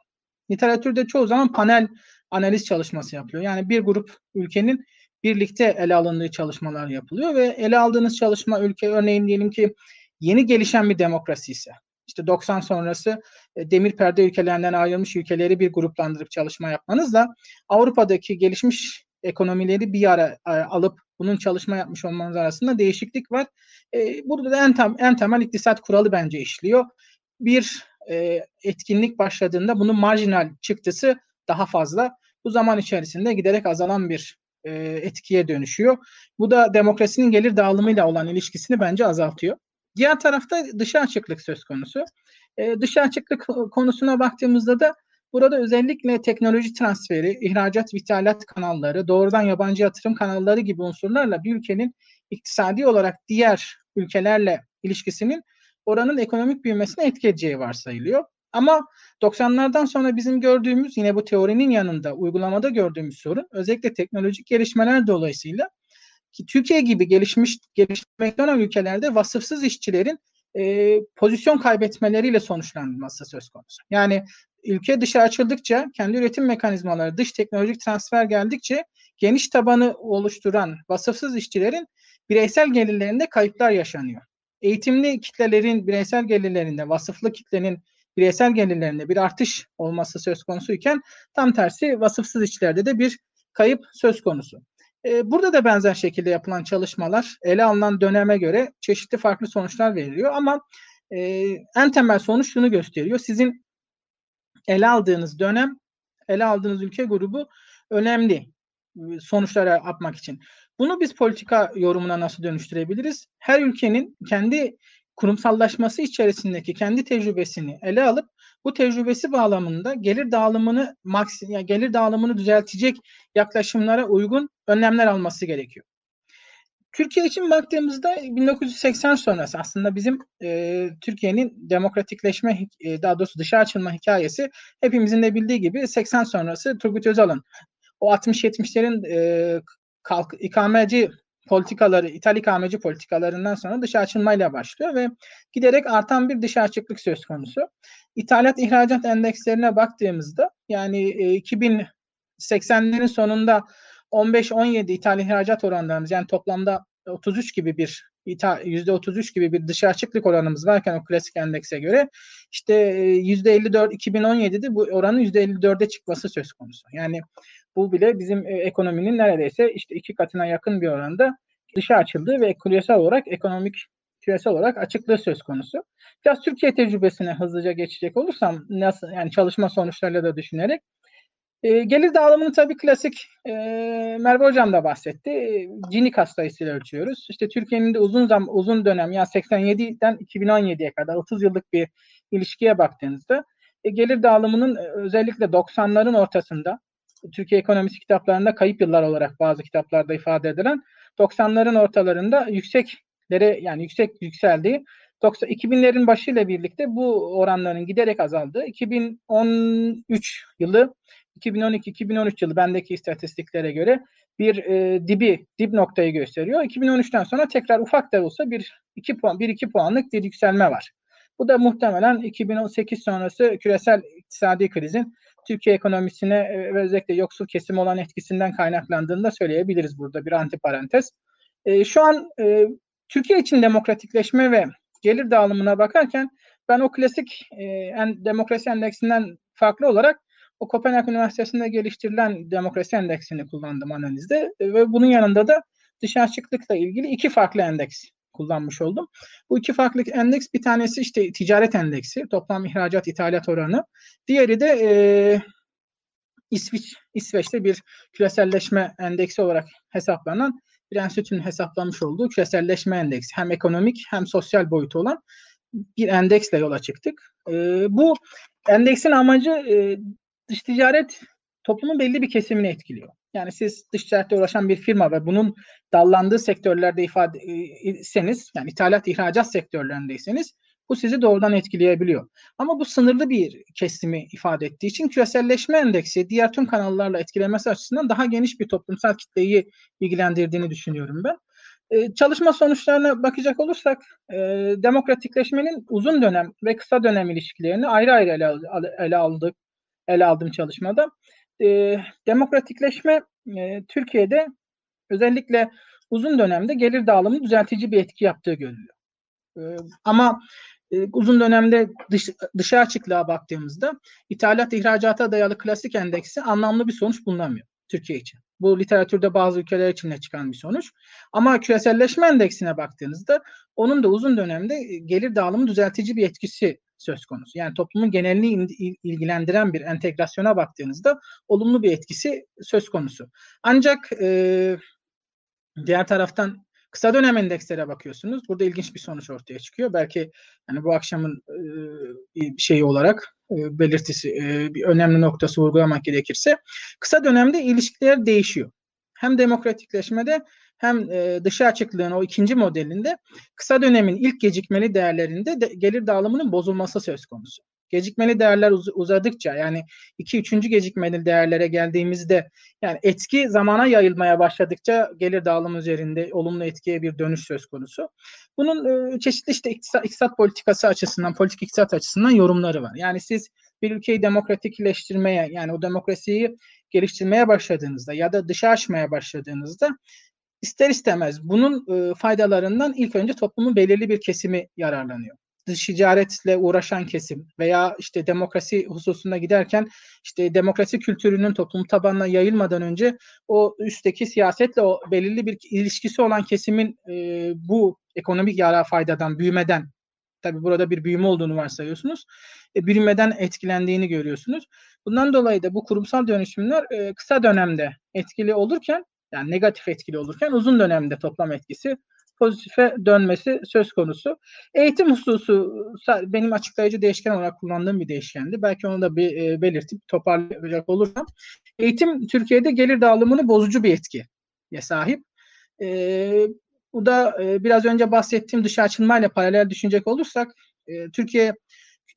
Literatürde çoğu zaman panel analiz çalışması yapılıyor. Yani bir grup ülkenin birlikte ele alındığı çalışmalar yapılıyor ve ele aldığınız çalışma ülke örneğin diyelim ki yeni gelişen bir demokrasi ise işte 90 sonrası e, demir perde ülkelerinden ayrılmış ülkeleri bir gruplandırıp çalışma yapmanızla Avrupa'daki gelişmiş ekonomileri bir ara e, alıp bunun çalışma yapmış olmanız arasında değişiklik var. E, burada da en, tam, en temel iktisat kuralı bence işliyor. Bir etkinlik başladığında bunun marjinal çıktısı daha fazla. Bu zaman içerisinde giderek azalan bir etkiye dönüşüyor. Bu da demokrasinin gelir dağılımıyla olan ilişkisini bence azaltıyor. Diğer tarafta dışa açıklık söz konusu. E, dışa açıklık konusuna baktığımızda da Burada özellikle teknoloji transferi, ihracat ithalat kanalları, doğrudan yabancı yatırım kanalları gibi unsurlarla bir ülkenin iktisadi olarak diğer ülkelerle ilişkisinin oranın ekonomik büyümesine etki edeceği varsayılıyor. Ama 90'lardan sonra bizim gördüğümüz yine bu teorinin yanında uygulamada gördüğümüz sorun özellikle teknolojik gelişmeler dolayısıyla ki Türkiye gibi gelişmiş gelişmekte olan ülkelerde vasıfsız işçilerin e, pozisyon kaybetmeleriyle sonuçlanması söz konusu. Yani ülke dışa açıldıkça kendi üretim mekanizmaları dış teknolojik transfer geldikçe geniş tabanı oluşturan vasıfsız işçilerin bireysel gelirlerinde kayıplar yaşanıyor. Eğitimli kitlelerin bireysel gelirlerinde, vasıflı kitlenin bireysel gelirlerinde bir artış olması söz konusuyken tam tersi vasıfsız işçilerde de bir kayıp söz konusu. Ee, burada da benzer şekilde yapılan çalışmalar ele alınan döneme göre çeşitli farklı sonuçlar veriliyor ama e, en temel sonuç şunu gösteriyor. Sizin ele aldığınız dönem, ele aldığınız ülke grubu önemli sonuçlara yapmak için. Bunu biz politika yorumuna nasıl dönüştürebiliriz? Her ülkenin kendi kurumsallaşması içerisindeki kendi tecrübesini ele alıp bu tecrübesi bağlamında gelir dağılımını maksim yani gelir dağılımını düzeltecek yaklaşımlara uygun önlemler alması gerekiyor. Türkiye için baktığımızda 1980 sonrası aslında bizim e, Türkiye'nin demokratikleşme e, daha doğrusu dışa açılma hikayesi hepimizin de bildiği gibi 80 sonrası Turgut Özal'ın o 60-70'lerin e, kalk, ikameci politikaları, İthal ikameci politikalarından sonra dışa açılmayla başlıyor ve giderek artan bir dışa açıklık söz konusu. İthalat ihracat endekslerine baktığımızda yani e, 2080'lerin sonunda 15-17 ithal ihracat oranlarımız yani toplamda 33 gibi bir %33 gibi bir dışa açıklık oranımız varken o klasik endekse göre işte %54 2017'de bu oranın %54'e çıkması söz konusu. Yani bu bile bizim ekonominin neredeyse işte iki katına yakın bir oranda dışa açıldığı ve küresel olarak ekonomik küresel olarak açıklığı söz konusu. Biraz Türkiye tecrübesine hızlıca geçecek olursam nasıl yani çalışma sonuçlarıyla da düşünerek e, gelir dağılımını tabii klasik e, Merve Hocam da bahsetti. Gini sayısıyla ölçüyoruz. İşte Türkiye'nin de uzun zam uzun dönem yani 87'den 2017'ye kadar 30 yıllık bir ilişkiye baktığınızda e, gelir dağılımının e, özellikle 90'ların ortasında Türkiye ekonomisi kitaplarında kayıp yıllar olarak bazı kitaplarda ifade edilen 90'ların ortalarında yükseklere yani yüksek yükseldiği 90, 2000'lerin başıyla birlikte bu oranların giderek azaldığı 2013 yılı 2012-2013 yılı bendeki istatistiklere göre bir e, dibi, dip noktayı gösteriyor. 2013'ten sonra tekrar ufak da olsa bir 2 puan, 1-2 puanlık bir yükselme var. Bu da muhtemelen 2018 sonrası küresel iktisadi krizin Türkiye ekonomisine e, ve özellikle yoksul kesim olan etkisinden kaynaklandığını da söyleyebiliriz burada bir antiparantez. E, şu an e, Türkiye için demokratikleşme ve gelir dağılımına bakarken ben o klasik e, en, demokrasi endeksinden farklı olarak o Kopenhag Üniversitesi'nde geliştirilen demokrasi endeksini kullandım analizde ve bunun yanında da dış ilgili iki farklı endeks kullanmış oldum. Bu iki farklı endeks bir tanesi işte ticaret endeksi, toplam ihracat ithalat oranı. Diğeri de e, İsviç, İsveç'te bir küreselleşme endeksi olarak hesaplanan bir enstitünün hesaplamış olduğu küreselleşme endeksi. Hem ekonomik hem sosyal boyutu olan bir endeksle yola çıktık. E, bu endeksin amacı e, dış ticaret toplumun belli bir kesimini etkiliyor. Yani siz dış ticarette uğraşan bir firma ve bunun dallandığı sektörlerde ifade iseniz, yani ithalat ihracat sektörlerindeyseniz bu sizi doğrudan etkileyebiliyor. Ama bu sınırlı bir kesimi ifade ettiği için küreselleşme endeksi diğer tüm kanallarla etkilemesi açısından daha geniş bir toplumsal kitleyi ilgilendirdiğini düşünüyorum ben. Ee, çalışma sonuçlarına bakacak olursak e, demokratikleşmenin uzun dönem ve kısa dönem ilişkilerini ayrı ayrı ele, ele aldık, ele aldım çalışmada. E, demokratikleşme e, Türkiye'de özellikle uzun dönemde gelir dağılımı düzeltici bir etki yaptığı görülüyor. E, ama e, uzun dönemde dış, dışa açıklığa baktığımızda ithalat ihracata dayalı klasik endeksi anlamlı bir sonuç bulunamıyor Türkiye için. Bu literatürde bazı ülkeler için de çıkan bir sonuç. Ama küreselleşme endeksine baktığınızda onun da uzun dönemde gelir dağılımı düzeltici bir etkisi söz konusu. Yani toplumun genelini ilgilendiren bir entegrasyona baktığınızda olumlu bir etkisi söz konusu. Ancak e, diğer taraftan Kısa dönem endekslere bakıyorsunuz. Burada ilginç bir sonuç ortaya çıkıyor. Belki yani bu akşamın e, şeyi olarak e, belirtisi e, bir önemli noktası vurgulamak gerekirse kısa dönemde ilişkiler değişiyor. Hem demokratikleşmede hem e, dışa açıklığın o ikinci modelinde kısa dönemin ilk gecikmeli değerlerinde de gelir dağılımının bozulması söz konusu. Gecikmeli değerler uz- uzadıkça yani 2 üçüncü gecikmeli değerlere geldiğimizde yani etki zamana yayılmaya başladıkça gelir dağılımı üzerinde olumlu etkiye bir dönüş söz konusu. Bunun e, çeşitli işte iktisat, iktisat politikası açısından, politik iktisat açısından yorumları var. Yani siz bir ülkeyi demokratikleştirmeye yani o demokrasiyi geliştirmeye başladığınızda ya da dışa açmaya başladığınızda ister istemez bunun e, faydalarından ilk önce toplumun belirli bir kesimi yararlanıyor. Dış ticaretle uğraşan kesim veya işte demokrasi hususunda giderken işte demokrasi kültürünün toplum tabanına yayılmadan önce o üstteki siyasetle o belirli bir ilişkisi olan kesimin e, bu ekonomik yara faydadan, büyümeden tabi burada bir büyüme olduğunu varsayıyorsunuz. E, büyümeden etkilendiğini görüyorsunuz. Bundan dolayı da bu kurumsal dönüşümler e, kısa dönemde etkili olurken yani negatif etkili olurken uzun dönemde toplam etkisi pozitife dönmesi söz konusu. Eğitim hususu benim açıklayıcı değişken olarak kullandığım bir değişkendi. Belki onu da bir e, belirtip toparlayacak olursam. Eğitim Türkiye'de gelir dağılımını bozucu bir etkiye sahip. E, bu da e, biraz önce bahsettiğim dışa açılmayla paralel düşünecek olursak e, Türkiye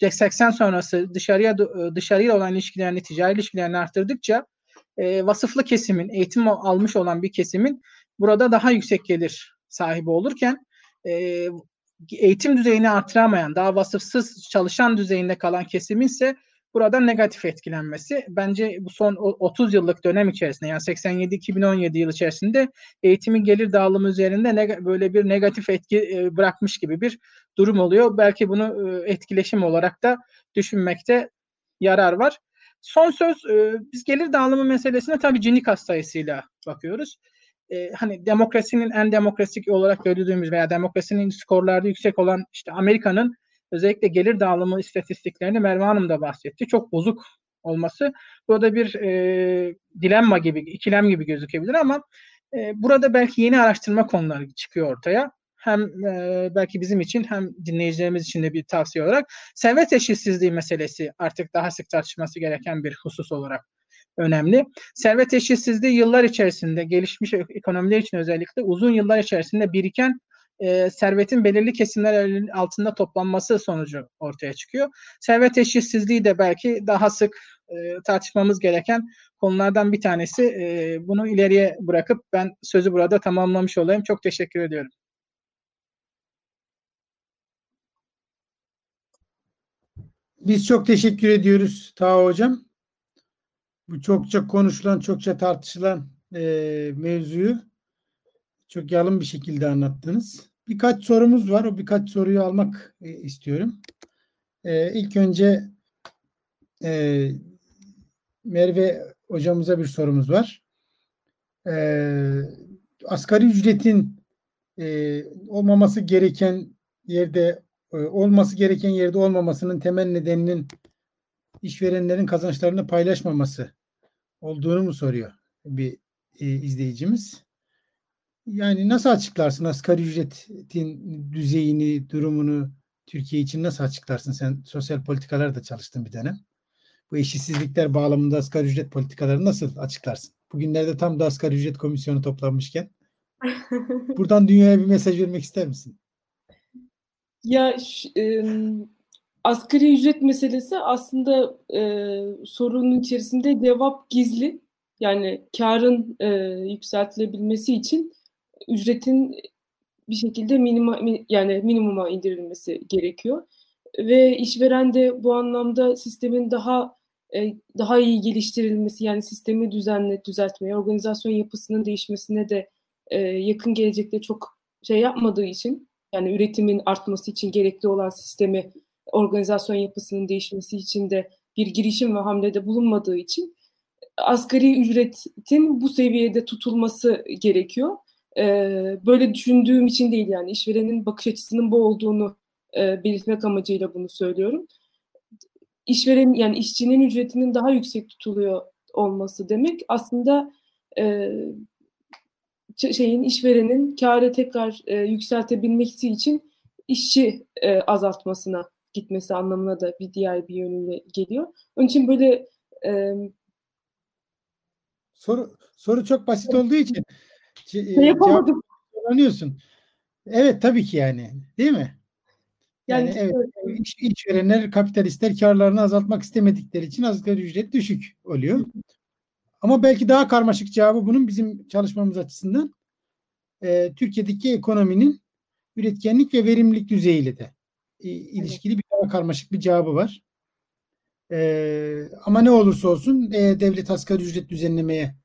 80 sonrası dışarıya dışarıya olan ilişkilerini, ticari ilişkilerini arttırdıkça e, vasıflı kesimin, eğitim almış olan bir kesimin burada daha yüksek gelir sahibi olurken e, eğitim düzeyini artıramayan, daha vasıfsız çalışan düzeyinde kalan kesimin ise burada negatif etkilenmesi bence bu son 30 yıllık dönem içerisinde yani 87-2017 yıl içerisinde eğitimin gelir dağılımı üzerinde böyle bir negatif etki bırakmış gibi bir durum oluyor. Belki bunu etkileşim olarak da düşünmekte yarar var. Son söz biz gelir dağılımı meselesine tabii Gini sayısıyla bakıyoruz. Hani demokrasinin en demokratik olarak gördüğümüz veya demokrasinin skorlarda yüksek olan işte Amerika'nın özellikle gelir dağılımı istatistiklerini Merve Hanım da bahsetti. Çok bozuk olması burada bir e, dilemma gibi, ikilem gibi gözükebilir ama e, burada belki yeni araştırma konuları çıkıyor ortaya. Hem e, belki bizim için hem dinleyicilerimiz için de bir tavsiye olarak servet eşitsizliği meselesi artık daha sık tartışması gereken bir husus olarak önemli. Servet eşitsizliği yıllar içerisinde gelişmiş ekonomiler için özellikle uzun yıllar içerisinde biriken e, servetin belirli kesimler altında toplanması sonucu ortaya çıkıyor. Servet eşitsizliği de belki daha sık e, tartışmamız gereken konulardan bir tanesi. E, bunu ileriye bırakıp ben sözü burada tamamlamış olayım. Çok teşekkür ediyorum. Biz çok teşekkür ediyoruz Taha Hocam. Bu çokça konuşulan, çokça tartışılan e, mevzuyu çok yalın bir şekilde anlattınız. Birkaç sorumuz var. O birkaç soruyu almak e, istiyorum. E, ilk önce e, Merve hocamıza bir sorumuz var. E, asgari ücretin e, olmaması gereken yerde e, olması gereken yerde olmamasının temel nedeninin işverenlerin kazançlarını paylaşmaması olduğunu mu soruyor bir e, izleyicimiz? Yani nasıl açıklarsın asgari ücretin düzeyini, durumunu Türkiye için nasıl açıklarsın? Sen sosyal politikalarda çalıştın bir dönem. Bu eşitsizlikler bağlamında asgari ücret politikalarını nasıl açıklarsın? Bugünlerde tam da asgari ücret komisyonu toplanmışken. (laughs) buradan dünyaya bir mesaj vermek ister misin? Ya e, asgari ücret meselesi aslında e, sorunun içerisinde cevap gizli. Yani karın e, yükseltilebilmesi için ücretin bir şekilde minima, yani minimuma indirilmesi gerekiyor. Ve işveren de bu anlamda sistemin daha e, daha iyi geliştirilmesi yani sistemi düzenle düzeltmeye, organizasyon yapısının değişmesine de e, yakın gelecekte çok şey yapmadığı için yani üretimin artması için gerekli olan sistemi organizasyon yapısının değişmesi için de bir girişim ve hamlede bulunmadığı için asgari ücretin bu seviyede tutulması gerekiyor böyle düşündüğüm için değil yani işverenin bakış açısının bu olduğunu e, belirtmek amacıyla bunu söylüyorum. İşveren yani işçinin ücretinin daha yüksek tutuluyor olması demek aslında e, şeyin işverenin karı tekrar e, yükseltebilmesi için işçi e, azaltmasına gitmesi anlamına da bir diğer bir yönüyle geliyor. Onun için böyle e, Soru soru çok basit olduğu için şey yapamadım. kullanıyorsun. Evet tabii ki yani. Değil mi? Yani, Yani, evet iş, işverenler, kapitalistler karlarını azaltmak istemedikleri için asgari ücret düşük oluyor. Ama belki daha karmaşık cevabı bunun bizim çalışmamız açısından e, Türkiye'deki ekonominin üretkenlik ve verimlilik düzeyiyle de ilişkili bir daha karmaşık bir cevabı var. E, ama ne olursa olsun e, devlet asgari ücret düzenlemeye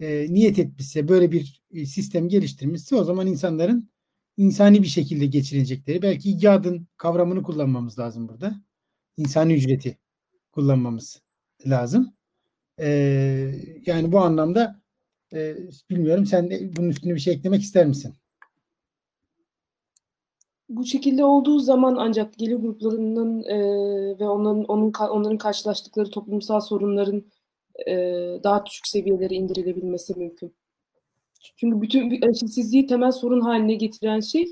e, niyet etmişse, böyle bir e, sistem geliştirmişse o zaman insanların insani bir şekilde geçirecekleri, belki icadın kavramını kullanmamız lazım burada. İnsani ücreti kullanmamız lazım. E, yani bu anlamda e, bilmiyorum sen de bunun üstüne bir şey eklemek ister misin? Bu şekilde olduğu zaman ancak gelir gruplarının e, ve onların onun onların karşılaştıkları toplumsal sorunların e, daha düşük seviyelere indirilebilmesi mümkün. Çünkü bütün eşitsizliği temel sorun haline getiren şey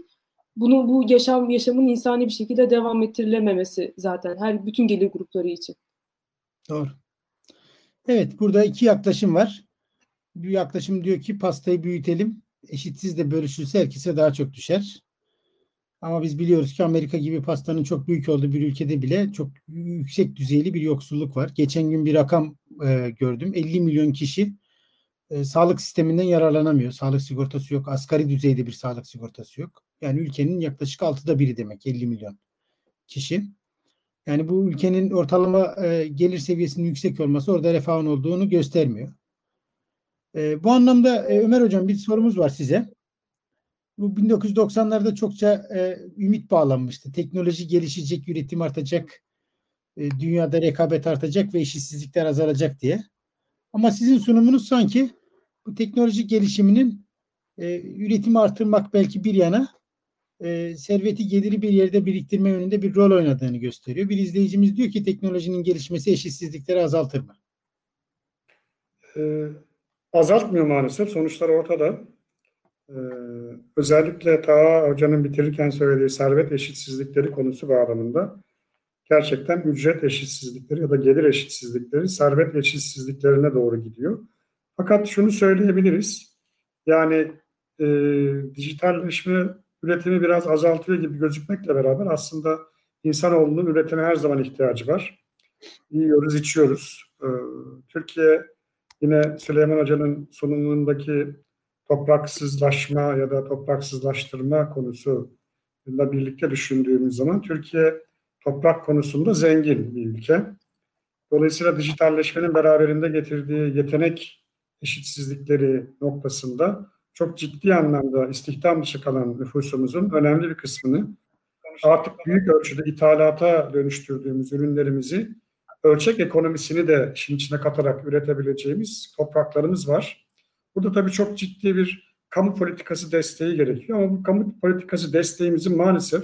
bunu bu yaşam yaşamın insani bir şekilde devam ettirilememesi zaten her bütün gelir grupları için. Doğru. Evet, burada iki yaklaşım var. Bir yaklaşım diyor ki pastayı büyütelim. Eşitsiz de bölüşülse herkese daha çok düşer. Ama biz biliyoruz ki Amerika gibi pastanın çok büyük olduğu bir ülkede bile çok yüksek düzeyli bir yoksulluk var. Geçen gün bir rakam e, gördüm. 50 milyon kişi e, sağlık sisteminden yararlanamıyor. Sağlık sigortası yok. Asgari düzeyde bir sağlık sigortası yok. Yani ülkenin yaklaşık altıda biri demek 50 milyon kişi. Yani bu ülkenin ortalama e, gelir seviyesinin yüksek olması orada refahın olduğunu göstermiyor. E, bu anlamda e, Ömer Hocam bir sorumuz var size. Bu 1990'larda çokça e, ümit bağlanmıştı. Teknoloji gelişecek, üretim artacak, e, dünyada rekabet artacak ve eşitsizlikler azalacak diye. Ama sizin sunumunuz sanki bu teknoloji gelişiminin e, üretimi artırmak belki bir yana e, serveti geliri bir yerde biriktirme yönünde bir rol oynadığını gösteriyor. Bir izleyicimiz diyor ki teknolojinin gelişmesi eşitsizlikleri azaltır mı? Ee, azaltmıyor maalesef. Sonuçlar ortada. Ee, özellikle Taha Hoca'nın bitirirken söylediği servet eşitsizlikleri konusu bağlamında gerçekten ücret eşitsizlikleri ya da gelir eşitsizlikleri servet eşitsizliklerine doğru gidiyor. Fakat şunu söyleyebiliriz. Yani e, dijitalleşme üretimi biraz azaltıyor gibi gözükmekle beraber aslında insanoğlunun üretime her zaman ihtiyacı var. Yiyoruz, içiyoruz. Ee, Türkiye yine Süleyman Hoca'nın sunumundaki topraksızlaşma ya da topraksızlaştırma konusuyla birlikte düşündüğümüz zaman Türkiye toprak konusunda zengin bir ülke. Dolayısıyla dijitalleşmenin beraberinde getirdiği yetenek eşitsizlikleri noktasında çok ciddi anlamda istihdam dışı kalan nüfusumuzun önemli bir kısmını artık büyük ölçüde ithalata dönüştürdüğümüz ürünlerimizi ölçek ekonomisini de işin içine katarak üretebileceğimiz topraklarımız var. Burada tabii çok ciddi bir kamu politikası desteği gerekiyor ama bu kamu politikası desteğimizin maalesef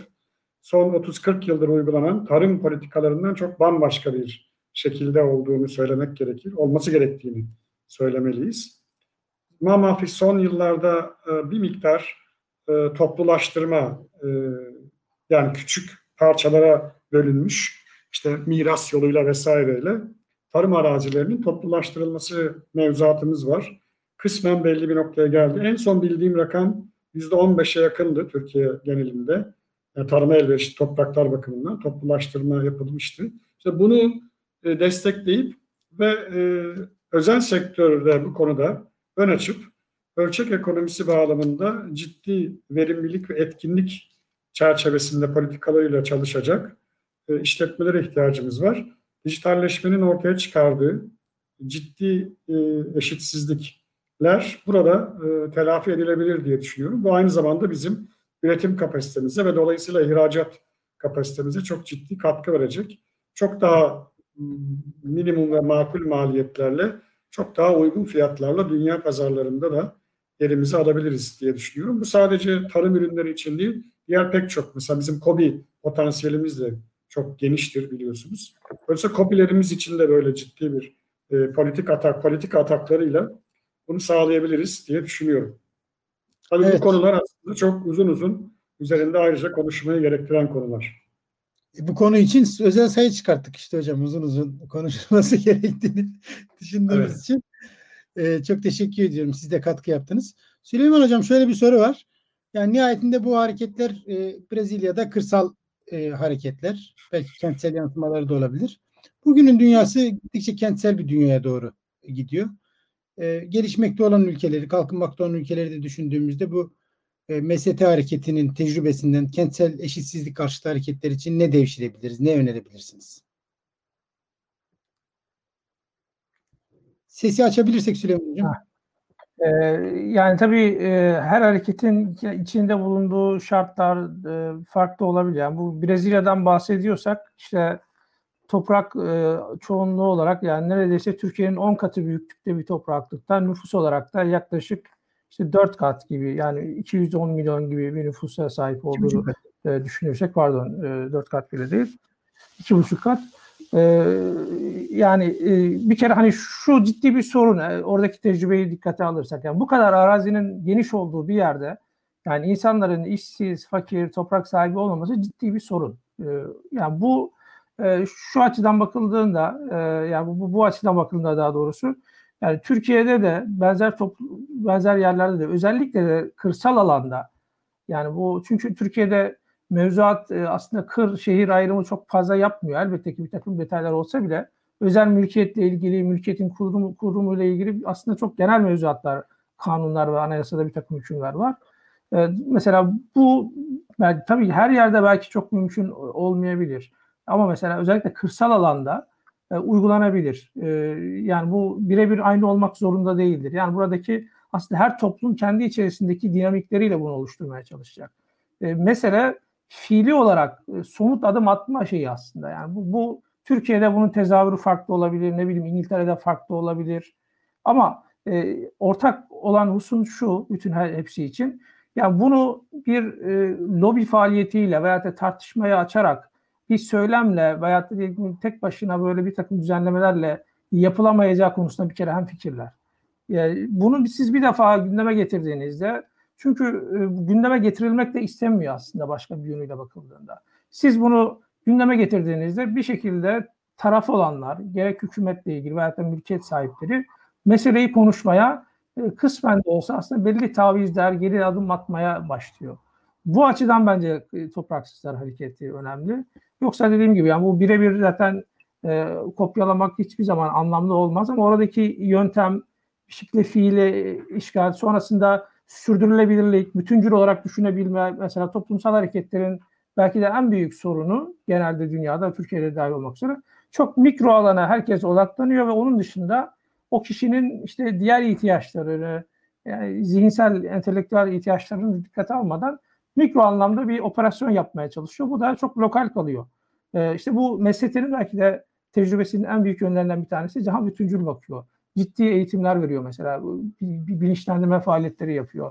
son 30-40 yıldır uygulanan tarım politikalarından çok bambaşka bir şekilde olduğunu söylemek gerekir. Olması gerektiğini söylemeliyiz. Mamafi son yıllarda e, bir miktar e, toplulaştırma e, yani küçük parçalara bölünmüş işte miras yoluyla vesaireyle tarım arazilerinin toplulaştırılması mevzuatımız var. Kısmen belli bir noktaya geldi. En son bildiğim rakam %15'e yakındı Türkiye genelinde. Yani tarıma elverişli topraklar bakımından toplulaştırma yapılmıştı. İşte bunu e, destekleyip ve e, özel sektörde bu konuda ön açıp ölçek ekonomisi bağlamında ciddi verimlilik ve etkinlik çerçevesinde politikalarıyla çalışacak e, işletmelere ihtiyacımız var. Dijitalleşmenin ortaya çıkardığı ciddi e, eşitsizlikler burada e, telafi edilebilir diye düşünüyorum. Bu aynı zamanda bizim üretim kapasitemize ve dolayısıyla ihracat kapasitemize çok ciddi katkı verecek. Çok daha minimum ve makul maliyetlerle çok daha uygun fiyatlarla dünya pazarlarında da yerimizi alabiliriz diye düşünüyorum. Bu sadece tarım ürünleri için değil, diğer pek çok mesela bizim kobi potansiyelimiz de çok geniştir biliyorsunuz. Oysa kobilerimiz için de böyle ciddi bir e, politik atak, politik ataklarıyla bunu sağlayabiliriz diye düşünüyorum. Tabii Evet. bu konular aslında çok uzun uzun üzerinde ayrıca konuşmayı gerektiren konular. E, Bu konu için özel sayı çıkarttık işte hocam uzun uzun konuşulması (laughs) gerektiğini düşündüğümüz Evet. için. E, çok teşekkür ediyorum. Siz de katkı yaptınız. Süleyman hocam şöyle bir soru var. Yani nihayetinde bu hareketler e, Brezilya'da kırsal e, hareketler. Belki kentsel yansımaları da olabilir. Bugünün dünyası gittikçe kentsel bir dünyaya doğru gidiyor. E, gelişmekte olan ülkeleri, kalkınmakta olan ülkeleri de düşündüğümüzde bu e, MST hareketinin tecrübesinden kentsel eşitsizlik karşıtı hareketler için ne devşirebiliriz, ne önerebilirsiniz? Sesi açabilirsek Süleyman Hocam. Ee, yani tabii e, her hareketin içinde bulunduğu şartlar e, farklı olabilir. Yani bu Brezilya'dan bahsediyorsak işte toprak e, çoğunluğu olarak yani neredeyse Türkiye'nin 10 katı büyüklükte bir topraklıkta nüfus olarak da yaklaşık işte 4 kat gibi yani 210 milyon gibi bir nüfusa sahip olduğunu e, düşünürsek pardon e, 4 kat bile değil 2,5 kat. E, yani e, bir kere hani şu ciddi bir sorun e, oradaki tecrübeyi dikkate alırsak yani bu kadar arazinin geniş olduğu bir yerde yani insanların işsiz, fakir, toprak sahibi olmaması ciddi bir sorun. E, yani bu e, şu açıdan bakıldığında e, yani bu, bu, açıdan bakıldığında daha doğrusu yani Türkiye'de de benzer toplu, benzer yerlerde de özellikle de kırsal alanda yani bu çünkü Türkiye'de mevzuat e, aslında kır şehir ayrımı çok fazla yapmıyor. Elbette ki bir takım detaylar olsa bile özel mülkiyetle ilgili, mülkiyetin kurumu, kurumuyla ilgili aslında çok genel mevzuatlar, kanunlar ve anayasada bir takım hükümler var. E, mesela bu yani, tabii her yerde belki çok mümkün olmayabilir. Ama mesela özellikle kırsal alanda e, uygulanabilir. E, yani bu birebir aynı olmak zorunda değildir. Yani buradaki aslında her toplum kendi içerisindeki dinamikleriyle bunu oluşturmaya çalışacak. E, mesele fiili olarak e, somut adım atma şeyi aslında. Yani bu, bu Türkiye'de bunun tezahürü farklı olabilir, ne bileyim İngiltere'de farklı olabilir. Ama e, ortak olan husus şu bütün her, hepsi için. Yani bunu bir e, lobi faaliyetiyle veya da tartışmaya açarak bir söylemle veya da tek başına böyle bir takım düzenlemelerle yapılamayacağı konusunda bir kere hem fikirler. Bunu siz bir defa gündeme getirdiğinizde çünkü e, gündeme getirilmek de istenmiyor aslında başka bir yönüyle bakıldığında. Siz bunu gündeme getirdiğinizde bir şekilde taraf olanlar, gerek hükümetle ilgili veya da mülkiyet sahipleri meseleyi konuşmaya e, kısmen de olsa aslında belli tavizler, geri adım atmaya başlıyor. Bu açıdan bence e, topraksızlar hareketi önemli. Yoksa dediğim gibi yani bu birebir zaten e, kopyalamak hiçbir zaman anlamlı olmaz ama oradaki yöntem bir şekilde fiile işgal sonrasında sürdürülebilirlik, bütüncül olarak düşünebilme, mesela toplumsal hareketlerin belki de en büyük sorunu genelde dünyada, Türkiye'de dahil olmak üzere çok mikro alana herkes odaklanıyor ve onun dışında o kişinin işte diğer ihtiyaçlarını, yani zihinsel, entelektüel ihtiyaçlarını dikkate almadan mikro anlamda bir operasyon yapmaya çalışıyor. Bu da çok lokal kalıyor. Ee, işte bu mesleğinin belki de tecrübesinin en büyük yönlerinden bir tanesi daha bütüncül bakıyor ciddi eğitimler veriyor mesela. Bir, bilinçlendirme faaliyetleri yapıyor.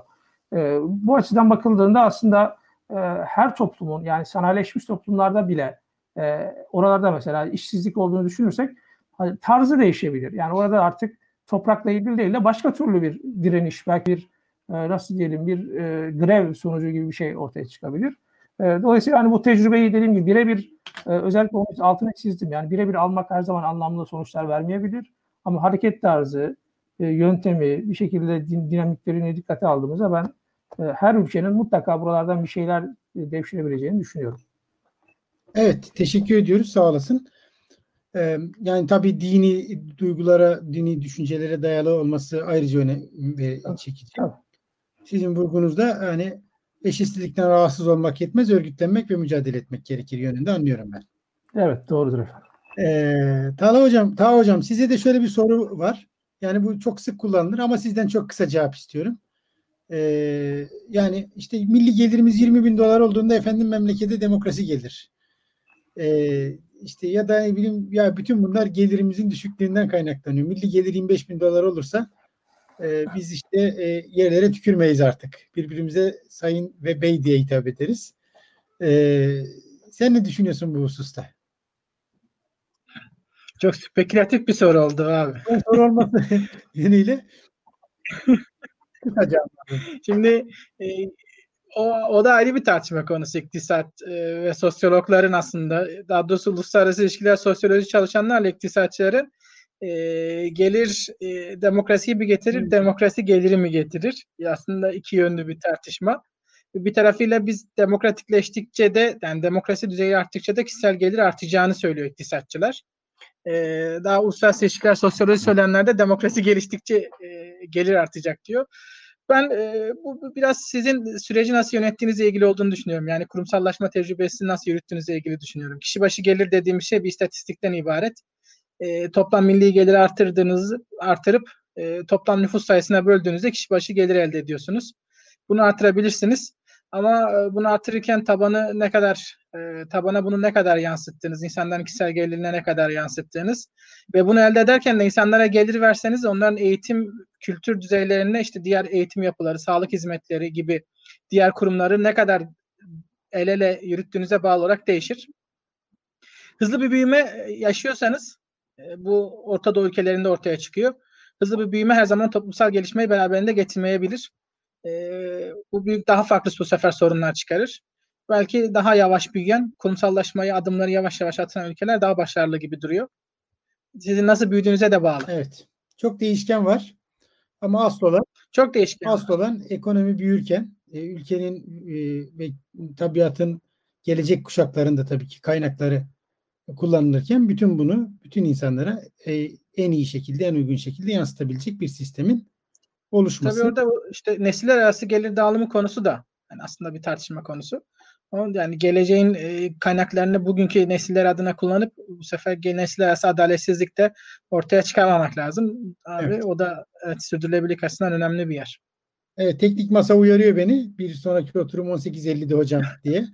E, bu açıdan bakıldığında aslında e, her toplumun yani sanayileşmiş toplumlarda bile e, oralarda mesela işsizlik olduğunu düşünürsek hani tarzı değişebilir. Yani orada artık toprakla ilgili değil de başka türlü bir direniş, belki bir e, nasıl diyelim bir e, grev sonucu gibi bir şey ortaya çıkabilir. E, dolayısıyla hani bu tecrübeyi dediğim gibi birebir e, özellikle onun altını çizdim. Yani birebir almak her zaman anlamlı sonuçlar vermeyebilir. Ama hareket tarzı, e, yöntemi bir şekilde din, dinamiklerini dikkate aldığımızda ben e, her ülkenin mutlaka buralardan bir şeyler e, devşirebileceğini düşünüyorum. Evet, teşekkür ediyoruz. Sağ olasın. Ee, yani tabii dini duygulara, dini düşüncelere dayalı olması ayrıca öne çekici. Tabii. Sizin vurgunuzda hani eşitsizlikten rahatsız olmak yetmez, örgütlenmek ve mücadele etmek gerekir yönünde anlıyorum ben. Evet, doğrudur efendim. Ee, Tala hocam, Taha hocam size de şöyle bir soru var. Yani bu çok sık kullanılır ama sizden çok kısa cevap istiyorum. Ee, yani işte milli gelirimiz 20 bin dolar olduğunda efendim memlekete demokrasi gelir. Ee, işte ya da ne bileyim ya bütün bunlar gelirimizin düşüklüğünden kaynaklanıyor. Milli gelir 25 bin dolar olursa e, biz işte e, yerlere tükürmeyiz artık. Birbirimize sayın ve bey diye hitap ederiz. Ee, sen ne düşünüyorsun bu hususta? Çok spekülatif bir soru oldu abi. soru olması (laughs) yönüyle. Kısaca Şimdi e, o, o da ayrı bir tartışma konusu iktisat e, ve sosyologların aslında daha doğrusu uluslararası ilişkiler sosyoloji çalışanlarla iktisatçıların e, gelir e, demokrasiyi mi getirir, demokrasi geliri mi getirir? Aslında iki yönlü bir tartışma. Bir tarafıyla biz demokratikleştikçe de yani demokrasi düzeyi arttıkça da kişisel gelir artacağını söylüyor iktisatçılar. E, daha uluslararası ilişkiler sosyoloji söylemlerde demokrasi geliştikçe e, gelir artacak diyor. Ben e, bu biraz sizin süreci nasıl yönettiğinizle ilgili olduğunu düşünüyorum. Yani kurumsallaşma tecrübesini nasıl yürüttüğünüzle ilgili düşünüyorum. Kişi başı gelir dediğim şey bir istatistikten ibaret. E, toplam milli geliri artırdığınızı artırıp e, toplam nüfus sayısına böldüğünüzde kişi başı gelir elde ediyorsunuz. Bunu artırabilirsiniz. Ama e, bunu artırırken tabanı ne kadar e, tabana bunu ne kadar yansıttığınız, insanların kişisel gelirine ne kadar yansıttığınız ve bunu elde ederken de insanlara gelir verseniz onların eğitim kültür düzeylerine işte diğer eğitim yapıları, sağlık hizmetleri gibi diğer kurumları ne kadar el ele yürüttüğünüze bağlı olarak değişir. Hızlı bir büyüme yaşıyorsanız e, bu Orta Doğu ülkelerinde ortaya çıkıyor. Hızlı bir büyüme her zaman toplumsal gelişmeyi beraberinde getirmeyebilir. E, bu büyük daha farklı bu sefer sorunlar çıkarır. Belki daha yavaş büyüyen, kurumsallaşmaya adımları yavaş yavaş atan ülkeler daha başarılı gibi duruyor. Sizin nasıl büyüdüğünüze de bağlı. evet. Çok değişken var. Ama asıl olan Çok değişken. asıl olan ekonomi büyürken e, ülkenin e, ve tabiatın gelecek kuşaklarında tabii ki kaynakları kullanılırken bütün bunu bütün insanlara e, en iyi şekilde en uygun şekilde yansıtabilecek bir sistemin oluşması. Tabii orada işte nesiller arası gelir dağılımı konusu da yani aslında bir tartışma konusu. Yani geleceğin e, kaynaklarını bugünkü nesiller adına kullanıp bu sefer nesiller arası adaletsizlik de ortaya çıkarmamak lazım. Abi Evet. o da evet, sürdürülebilirlik açısından önemli bir yer. Evet, teknik masa uyarıyor beni. Bir sonraki oturum 18.50'de hocam diye.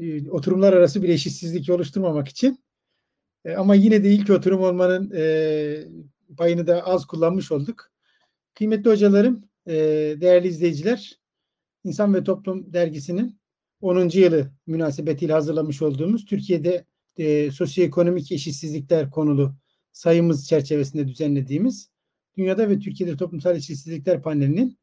Ee, Oturumlar arası bir eşitsizlik oluşturmamak için. E, Ama yine de ilk oturum olmanın e, payını da az kullanmış olduk. Kıymetli hocalarım, e, değerli izleyiciler, İnsan ve Toplum dergisinin 10. yılı münasebetiyle hazırlamış olduğumuz Türkiye'de e, sosyoekonomik eşitsizlikler konulu sayımız çerçevesinde düzenlediğimiz Dünyada ve Türkiye'de toplumsal eşitsizlikler panelinin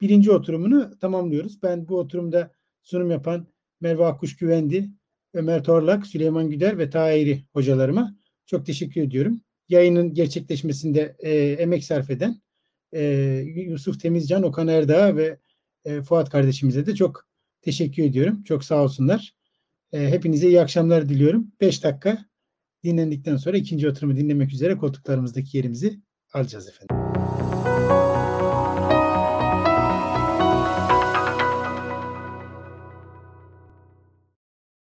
birinci oturumunu tamamlıyoruz. Ben bu oturumda sunum yapan Merve Akkuş Güvendi, Ömer Torlak, Süleyman Güder ve Tahiri hocalarıma çok teşekkür ediyorum. Yayının gerçekleşmesinde e, emek sarf eden e, Yusuf Temizcan, Okan Erdağ ve e, Fuat kardeşimize de çok teşekkür ediyorum. Çok sağ olsunlar. E, hepinize iyi akşamlar diliyorum. 5 dakika dinlendikten sonra ikinci oturumu dinlemek üzere koltuklarımızdaki yerimizi alacağız efendim.